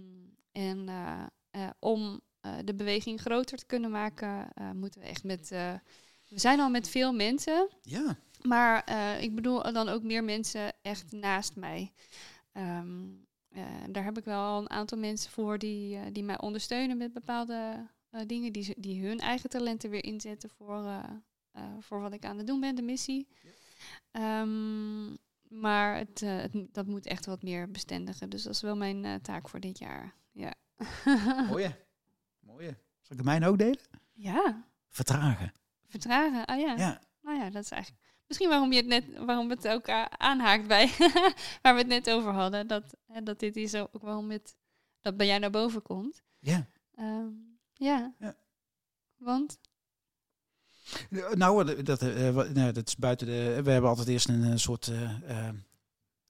en eh, eh, om de beweging groter te kunnen maken, moeten we echt met. we zijn al met veel mensen, ja. maar ik bedoel dan ook meer mensen echt naast mij. Daar heb ik wel een aantal mensen voor die, die mij ondersteunen met bepaalde dingen. Die, ze- die hun eigen talenten weer inzetten voor, eh, eh, voor wat ik aan het doen ben, de missie. Ehm, maar het, eh, het, dat moet echt wat meer bestendigen. Dus dat is wel mijn eh, taak voor dit jaar. Ja. Mooie. Mooie. Zal ik de mijne ook delen? ja, Vertragen. vertragen. Ah ja. Ja. Nou ja, dat is eigenlijk misschien waarom je het net, waarom het ook aanhaakt bij waar we het net over hadden. Dat, dat dit is ook waarom het dat bij jou naar boven komt. Ja. Ehm, ja. Ja. Want Nou, dat, eh, nou, dat is buiten de. We hebben altijd eerst een eh, soort eh, eh,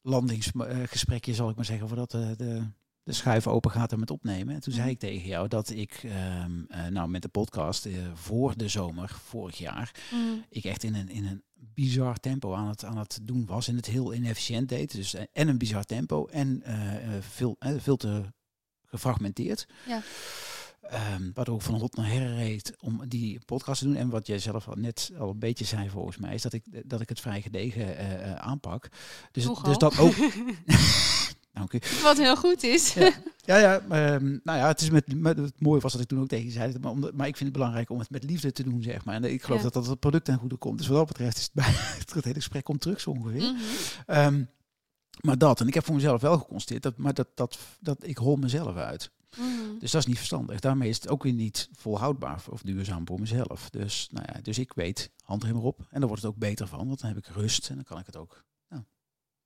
landingsgesprekje, zal ik maar zeggen, voordat de, de, de schuif open gaat en met opnemen. En toen zei Mhm. ik tegen jou dat ik, ehm, eh, nou, met de podcast eh, voor de zomer vorig jaar, mm, ik echt in een, in een bizar tempo aan het, aan het doen was en het heel inefficiënt deed. Dus eh, en een bizar tempo en eh, eh, veel, eh, veel te gefragmenteerd. Ja. Ehm, waardoor ik van hot naar her reed om die podcast te doen. En wat jij zelf al net al een beetje zei volgens mij, is dat ik, dat ik het vrij gedegen eh, eh, aanpak. Dus, Nogal. dus dat ook. Dank u. wat heel goed is. Ja. Ja, ja, ehm, nou ja, het is met, met het mooie was dat ik toen ook tegen je zei, maar, omdat, maar ik vind het belangrijk om het met liefde te doen, zeg maar. En ik geloof Ja. dat dat het product ten goede komt. Dus wat dat betreft is het, bij, het hele gesprek komt terug zo ongeveer. Mhm. Ehm, maar dat, en ik heb voor mezelf wel geconstateerd, dat, maar dat, dat, dat ik hol mezelf uit. Mhm. Dus dat is niet verstandig. Daarmee is het ook weer niet volhoudbaar of duurzaam voor mezelf. Dus, nou ja, dus ik weet, handrem erop. En dan wordt het ook beter van, want dan heb ik rust en dan kan ik het ook. Nou,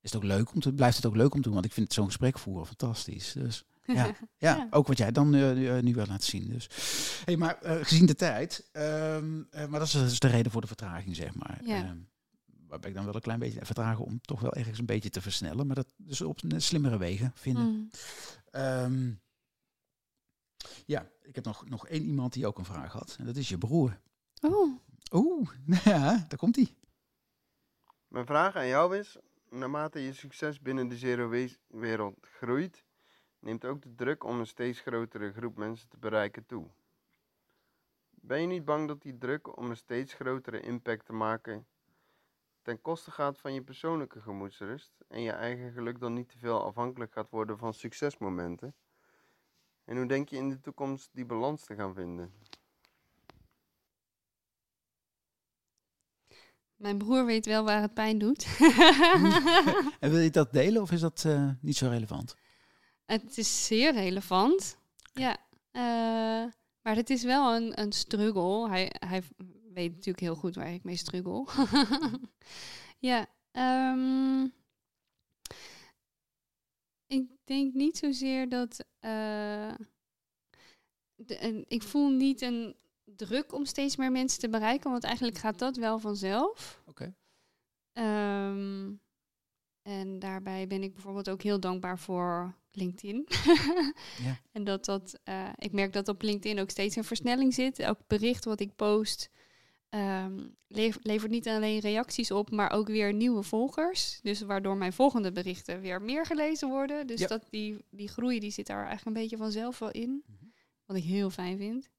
is het ook leuk om te, blijft het ook leuk om te doen, want ik vind zo'n gesprek voeren fantastisch. Dus ja, ja, Ja. ook wat jij dan eh, nu, eh, nu wil laten zien. Dus. Hey, maar eh, gezien de tijd, ehm, eh, maar dat is dus de reden voor de vertraging, zeg maar. Ja. Ehm, waarbij ik dan wel een klein beetje vertragen om toch wel ergens een beetje te versnellen. Maar dat dus op slimmere wegen vinden. Mhm. Ehm, ja, ik heb nog, nog één iemand die ook een vraag had. En dat is je broer. Oh, Oeh, ja, daar komt hij. Mijn vraag aan jou is, naarmate je succes binnen de zero waste wereld groeit, neemt ook de druk om een steeds grotere groep mensen te bereiken toe. Ben je niet bang dat die druk om een steeds grotere impact te maken ten koste gaat van je persoonlijke gemoedsrust en je eigen geluk dan niet te veel afhankelijk gaat worden van succesmomenten? En hoe denk je in de toekomst die balans te gaan vinden? Mijn broer weet wel waar het pijn doet. En wil je dat delen of is dat eh, niet zo relevant? het is zeer relevant. Ja. eh, maar het is wel een, een struggle. Hij, hij weet natuurlijk heel goed waar ik mee struggle. ja. ehm, ik denk niet zozeer dat. eh, de, en ik voel niet een druk om steeds meer mensen te bereiken, want eigenlijk gaat dat wel vanzelf. Oké. Ehm, en daarbij ben ik bijvoorbeeld ook heel dankbaar voor LinkedIn. Ja. En dat dat, eh, ik merk dat op LinkedIn ook steeds een versnelling zit. Elk bericht wat ik post ehm, lev- levert niet alleen reacties op, maar ook weer nieuwe volgers. Dus waardoor mijn volgende berichten weer meer gelezen worden. Dus Ja. dat die, die groei die zit daar eigenlijk een beetje vanzelf wel in. Mhm. Wat ik heel fijn vind.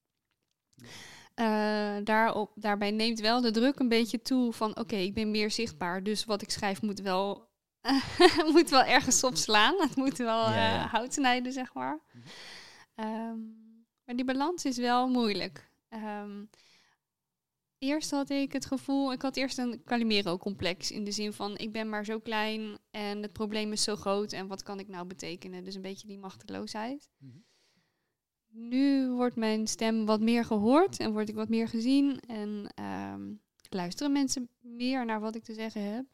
Eh, daarop, daarbij neemt wel de druk een beetje toe van oké, ik ben meer zichtbaar. Dus wat ik schrijf moet wel, moet wel ergens op slaan. Het moet wel Ja, ja. eh, hout snijden, zeg maar. Mhm. Ehm, maar die balans is wel moeilijk. Ehm, eerst had ik het gevoel, ik had eerst een Calimero-complex. In de zin van, ik ben maar zo klein en het probleem is zo groot. En wat kan ik nou betekenen? Dus een beetje die machteloosheid. Mhm. Nu wordt mijn stem wat meer gehoord en word ik wat meer gezien. En ehm, luisteren mensen meer naar wat ik te zeggen heb.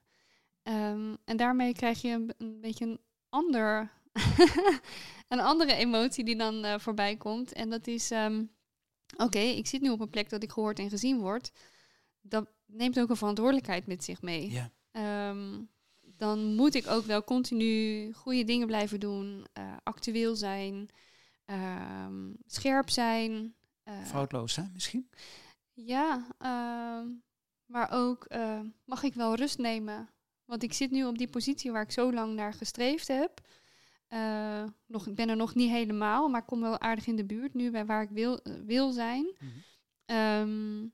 Ehm, en daarmee krijg je een, een beetje een ander... een andere emotie die dan eh, voorbij komt. En dat is... ehm, Oké, ik zit nu op een plek dat ik gehoord en gezien word. Dat neemt ook een verantwoordelijkheid met zich mee. Ja. Ehm, dan moet ik ook wel continu goede dingen blijven doen, eh, actueel zijn, ehm, scherp zijn. eh, Foutloos zijn misschien? ja, ehm, maar ook eh, mag ik wel rust nemen. Want ik zit nu op die positie waar ik zo lang naar gestreefd heb. Eh, nog, ik ben er nog niet helemaal, maar ik kom wel aardig in de buurt nu bij waar ik wil, eh, wil zijn. Mhm. Ehm,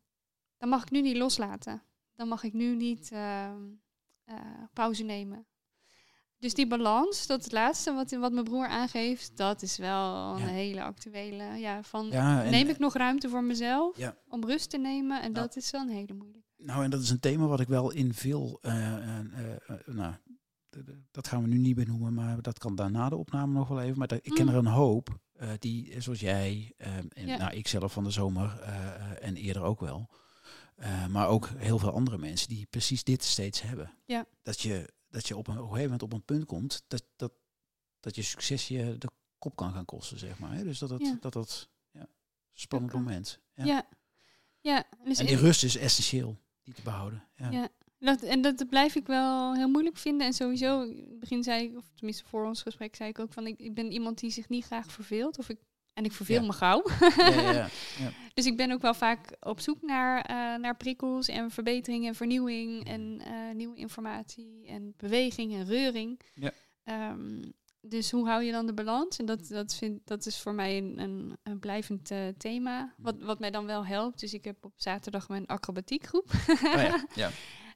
dan mag ik nu niet loslaten. Dan mag ik nu niet ehm, eh, pauze nemen. Dus die balans, dat is het laatste wat, wat mijn broer aangeeft, dat is wel een Ja. hele actuele. Ja, van Ja, neem ik nog ruimte voor mezelf Ja. om rust te nemen? En Nou. dat is wel een hele moeilijke. Nou, en dat is een thema wat ik wel in veel. nou, dat gaan we nu niet benoemen, maar dat kan daarna de opname nog wel even. Maar dat, ik ken Mm. er een hoop eh, die, zoals jij, eh, en Ja. nou, ik zelf van de zomer eh, en eerder ook wel. maar ook heel veel andere mensen die precies dit steeds hebben. Ja. Dat, je, dat je op een, op een gegeven moment op een punt komt dat, dat, dat je succes je de kop kan gaan kosten, zeg maar. Hè? Dus dat dat, Ja. dat, dat ja, spannend moment. Ja. Ja. ja. dus En die rust is essentieel, die te behouden. Ja. Dat, en dat blijf ik wel heel moeilijk vinden. En sowieso, in het begin zei ik, of tenminste voor ons gesprek zei ik ook van, ik, ik ben iemand die zich niet graag verveelt. Of ik, en ik verveel Ja. me gauw. Ja, ja, ja. Dus ik ben ook wel vaak op zoek naar, eh, naar prikkels en verbetering en vernieuwing en eh, nieuwe informatie en beweging en reuring. Ja. Ehm, dus hoe hou je dan de balans? En dat, dat, vind, dat is voor mij een, een, een blijvend eh, thema. Wat, wat mij dan wel helpt. Dus ik heb op zaterdag mijn acrobatiekgroep. Oh ja, ja.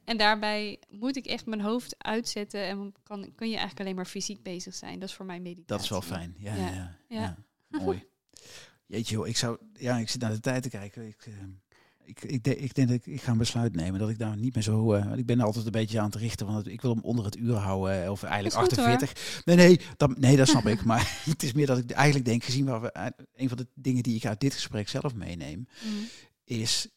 En daarbij moet ik echt mijn hoofd uitzetten en kan, kun je eigenlijk alleen maar fysiek bezig zijn. Dat is voor mij meditatie. Dat is wel fijn. Ja, ja. Ja. ja, Ja. Mooi. Jeetje, joh, ik zou, ja, ik zit naar de tijd te kijken. Ik, eh, ik, ik, denk, ik denk dat ik, ik ga een besluit nemen dat ik daar niet meer zo. want ik ben altijd een beetje aan het richten, want ik wil hem onder het uur houden, eh, of eigenlijk Dat is goed, hoor. 48. Nee, nee, dat, nee, dat snap ik. Maar het is meer dat ik eigenlijk denk, gezien waar we, een van de dingen die ik uit dit gesprek zelf meeneem, Mm. is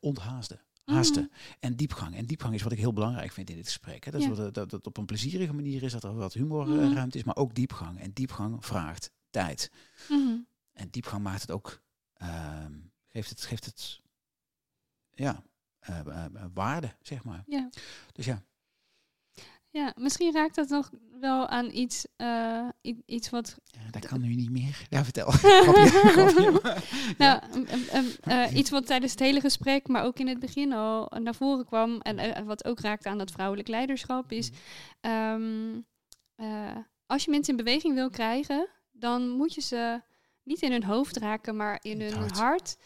onthaasten. Haasten Mhm. en diepgang. En diepgang is wat ik heel belangrijk vind in dit gesprek. Hè. Dat, is Ja. wat, dat, dat het op een plezierige manier is, dat er wat humor Mhm. eh, ruimte is, maar ook diepgang. En diepgang vraagt tijd. Mhm. En diepgang maakt het ook, ehm, geeft het, geeft het, ja, eh, eh, eh, waarde, zeg maar. Ja. Dus ja, ja, misschien raakt dat nog wel aan iets, eh, iets wat ja dat kan nu niet meer. Ja, vertel. Grapje, grapje. Nou, um, iets wat tijdens het hele gesprek, maar ook in het begin al naar voren kwam. En eh, wat ook raakte aan dat vrouwelijk leiderschap is. eh, als je mensen in beweging wil krijgen, dan moet je ze niet in hun hoofd raken, maar in, hun hart. hart.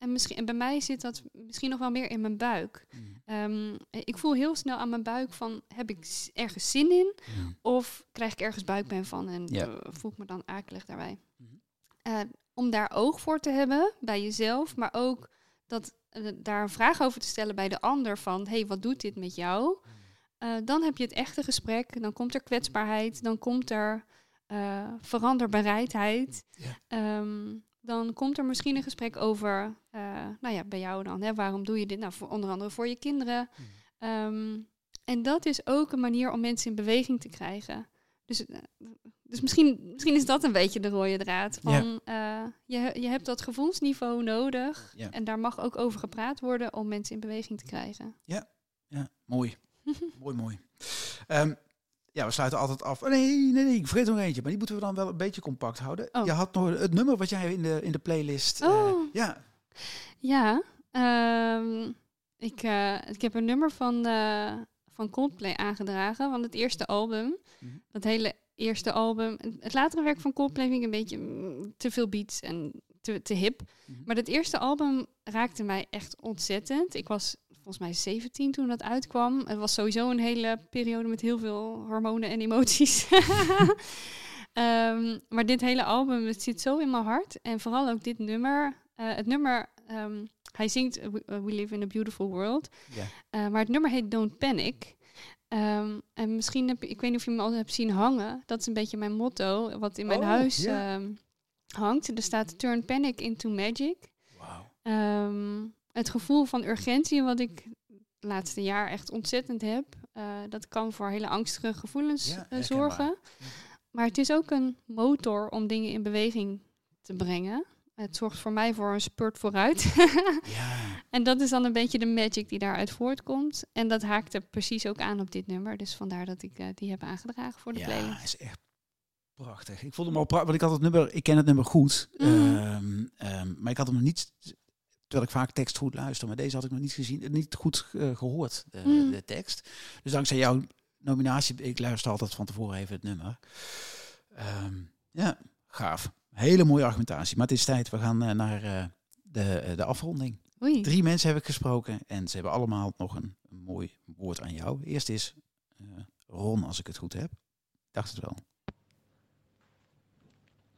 En, misschien, en bij mij zit dat misschien nog wel meer in mijn buik. Mm. Ehm, ik voel heel snel aan mijn buik van, heb ik ergens zin in? Mm. Of krijg ik ergens buikpijn van en eh, voel ik me dan akelig daarbij? Mhm. Eh, om daar oog voor te hebben bij jezelf, maar ook dat, eh, daar een vraag over te stellen bij de ander van, hey, wat doet dit met jou? Eh, dan heb je het echte gesprek, dan komt er kwetsbaarheid, dan komt er veranderbereidheid. Ehm, dan komt er misschien een gesprek over, eh, nou ja, bij jou dan, hè, waarom doe je dit? Nou, voor, onder andere voor je kinderen. Mhm. Ehm, en dat is ook een manier om mensen in beweging te krijgen. Dus, eh, dus misschien, misschien is dat een beetje de rode draad. Van, eh, je, je hebt dat gevoelsniveau nodig. Ja. En daar mag ook over gepraat worden om mensen in beweging te krijgen. Ja, mooi. mooi, mooi. Ehm, ja, we sluiten altijd af. Oh, nee, nee, nee, ik vergeet er nog eentje. Maar die moeten we dan wel een beetje compact houden. Oh. Je had nog het nummer wat jij in de, in de playlist... eh, Oh. ja, Ja, ehm, ik, eh, ik heb een nummer van, eh, van Coldplay aangedragen, van het eerste album. Mhm. Dat hele eerste album. Het latere werk van Coldplay vind ik een beetje mm, te veel beats en te, te hip. Mhm. Maar dat eerste album raakte mij echt ontzettend. Ik was volgens mij 17 toen dat uitkwam. Het was sowieso een hele periode met heel veel hormonen en emoties. Ehm, maar dit hele album, het zit zo in mijn hart. En vooral ook dit nummer. Eh, het nummer, ehm, hij zingt uh, We, We Live in a Beautiful World. Eh, maar het nummer heet Don't Panic. Ehm, en misschien heb ik weet niet of je me al hebt zien hangen. Dat is een beetje mijn motto, wat in mijn Oh, huis hangt. Er staat Turn Panic into Magic. Het gevoel van urgentie, wat ik het laatste jaar echt ontzettend heb, eh, dat kan voor hele angstige gevoelens Ja, eh, zorgen. Maar het is ook een motor om dingen in beweging te brengen. Het zorgt voor mij voor een spurt vooruit. Ja, en dat is dan een beetje de magic die daaruit voortkomt. En dat haakte precies ook aan op dit nummer. Dus vandaar dat ik eh, die heb aangedragen voor de ja, playlist. is echt prachtig. Ik vond hem al prachtig, want ik had het nummer, ik ken het nummer goed. Mhm. Ehm, ehm, maar ik had hem nog niet, terwijl ik vaak tekst goed luister, maar deze had ik nog niet gezien, niet goed eh, gehoord, de, Mhm. de tekst. Dus dankzij jouw nominatie, ik luister altijd van tevoren even het nummer. Ehm, ja, gaaf. Hele mooie argumentatie. Maar het is tijd, we gaan eh, naar eh, de, de afronding. Oei. Drie mensen heb ik gesproken en ze hebben allemaal nog een, een mooi woord aan jou. Eerst is Ron, als ik het goed heb. Ik dacht het wel.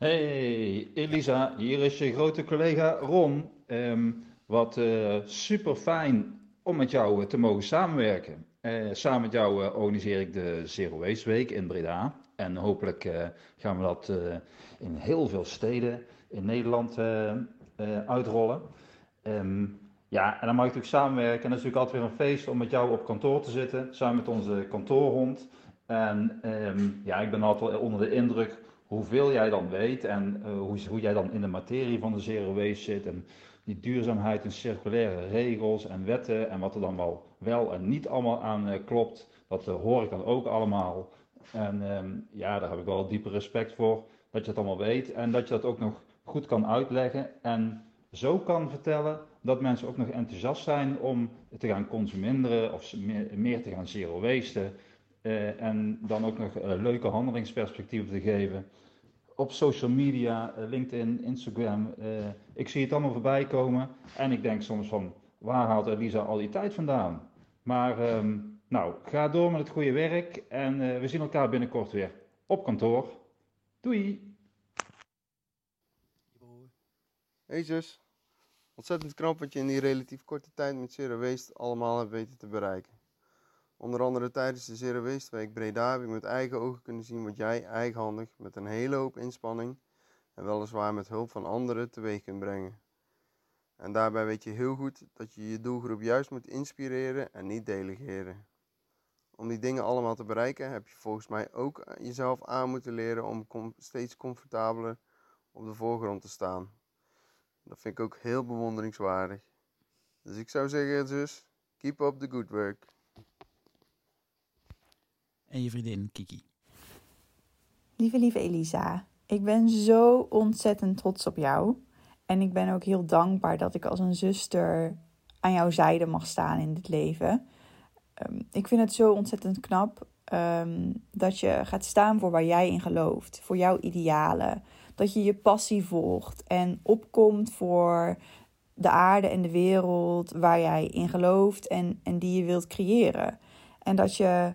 Hey Elisa, hier is je grote collega Ron. Ehm, wat super fijn om met jou eh, te mogen samenwerken. Eh, samen met jou organiseer ik de Zero Waste Week in Breda. En hopelijk gaan we dat in heel veel steden in Nederland uitrollen. Ehm, ja, en dan mag ik natuurlijk samenwerken. En is natuurlijk altijd weer een feest om met jou op kantoor te zitten, samen met onze kantoorhond. En ehm, ja, ik ben altijd wel onder de indruk hoeveel jij dan weet en eh, hoe, hoe jij dan in de materie van de zero waste zit. En die duurzaamheid en circulaire regels en wetten en wat er dan wel, wel en niet allemaal aan eh, klopt, dat eh, hoor ik dan ook allemaal. En ehm, ja, daar heb ik wel diepe respect voor, dat je het allemaal weet en dat je dat ook nog goed kan uitleggen en zo kan vertellen dat mensen ook nog enthousiast zijn om te gaan consumeren of meer, te gaan zero wasten. En dan ook nog leuke handelingsperspectieven te geven. Op social media, uh, LinkedIn, Instagram. ik zie het allemaal voorbij komen. En ik denk soms van, waar haalt Elisa al die tijd vandaan? Maar um, nou, ga door met het goede werk. En we zien elkaar binnenkort weer op kantoor. Doei! Hey zus, ontzettend knap wat je in die relatief korte tijd met Zero Waste allemaal hebt weten te bereiken. Onder andere tijdens de Zero Waste Breda heb ik met eigen ogen kunnen zien wat jij eigenhandig met een hele hoop inspanning en weliswaar met hulp van anderen teweeg kunt brengen. En daarbij weet je heel goed dat je je doelgroep juist moet inspireren en niet delegeren. Om die dingen allemaal te bereiken heb je volgens mij ook jezelf aan moeten leren om steeds comfortabeler op de voorgrond te staan. Dat vind ik ook heel bewonderingswaardig. Dus ik zou zeggen, zus, keep up the good work. En je vriendin Kiki. Lieve, lieve Elisa, ik ben zo ontzettend trots op jou. En ik ben ook heel dankbaar dat ik als een zuster aan jouw zijde mag staan in dit leven. Um, ik vind het zo ontzettend knap um, dat je gaat staan voor waar jij in gelooft. Voor jouw idealen. dat je je passie volgt en opkomt voor de aarde en de wereld waar jij in gelooft en, en die je wilt creëren. En dat je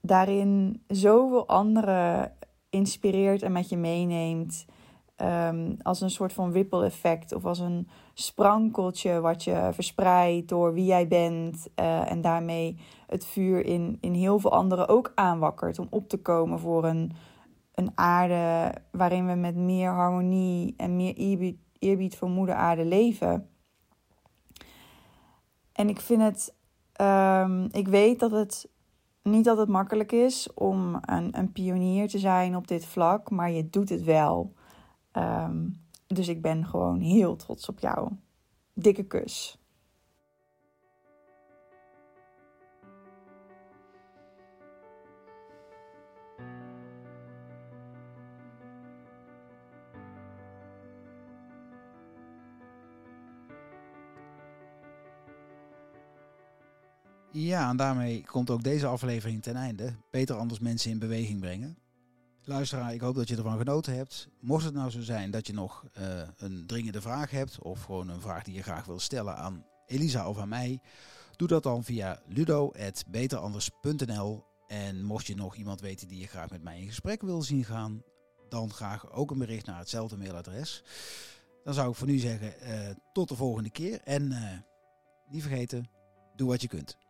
daarin zoveel anderen inspireert en met je meeneemt. Ehm, als een soort van ripple effect of als een sprankeltje wat je verspreidt door wie jij bent uh, en daarmee het vuur in, in heel veel anderen ook aanwakkert om op te komen voor een, een aarde waarin we met meer harmonie en meer eerbied, eerbied voor moeder aarde leven. En ik vind het, um, ik weet dat het niet dat het makkelijk is om een, een pionier te zijn op dit vlak, maar je doet het wel. Um, dus ik ben gewoon heel trots op jou. Dikke kus. Ja, en daarmee komt ook deze aflevering ten einde. Beter anders mensen in beweging brengen. Luisteraar, ik hoop dat je ervan genoten hebt. Mocht het nou zo zijn dat je nog uh, een dringende vraag hebt, of gewoon een vraag die je graag wil stellen aan Elisa of aan mij, doe dat dan via ludo.beteranders.nl. En mocht je nog iemand weten die je graag met mij in gesprek wil zien gaan, dan graag ook een bericht naar hetzelfde mailadres. Dan zou ik voor nu zeggen, uh, tot de volgende keer. En uh, niet vergeten, doe wat je kunt.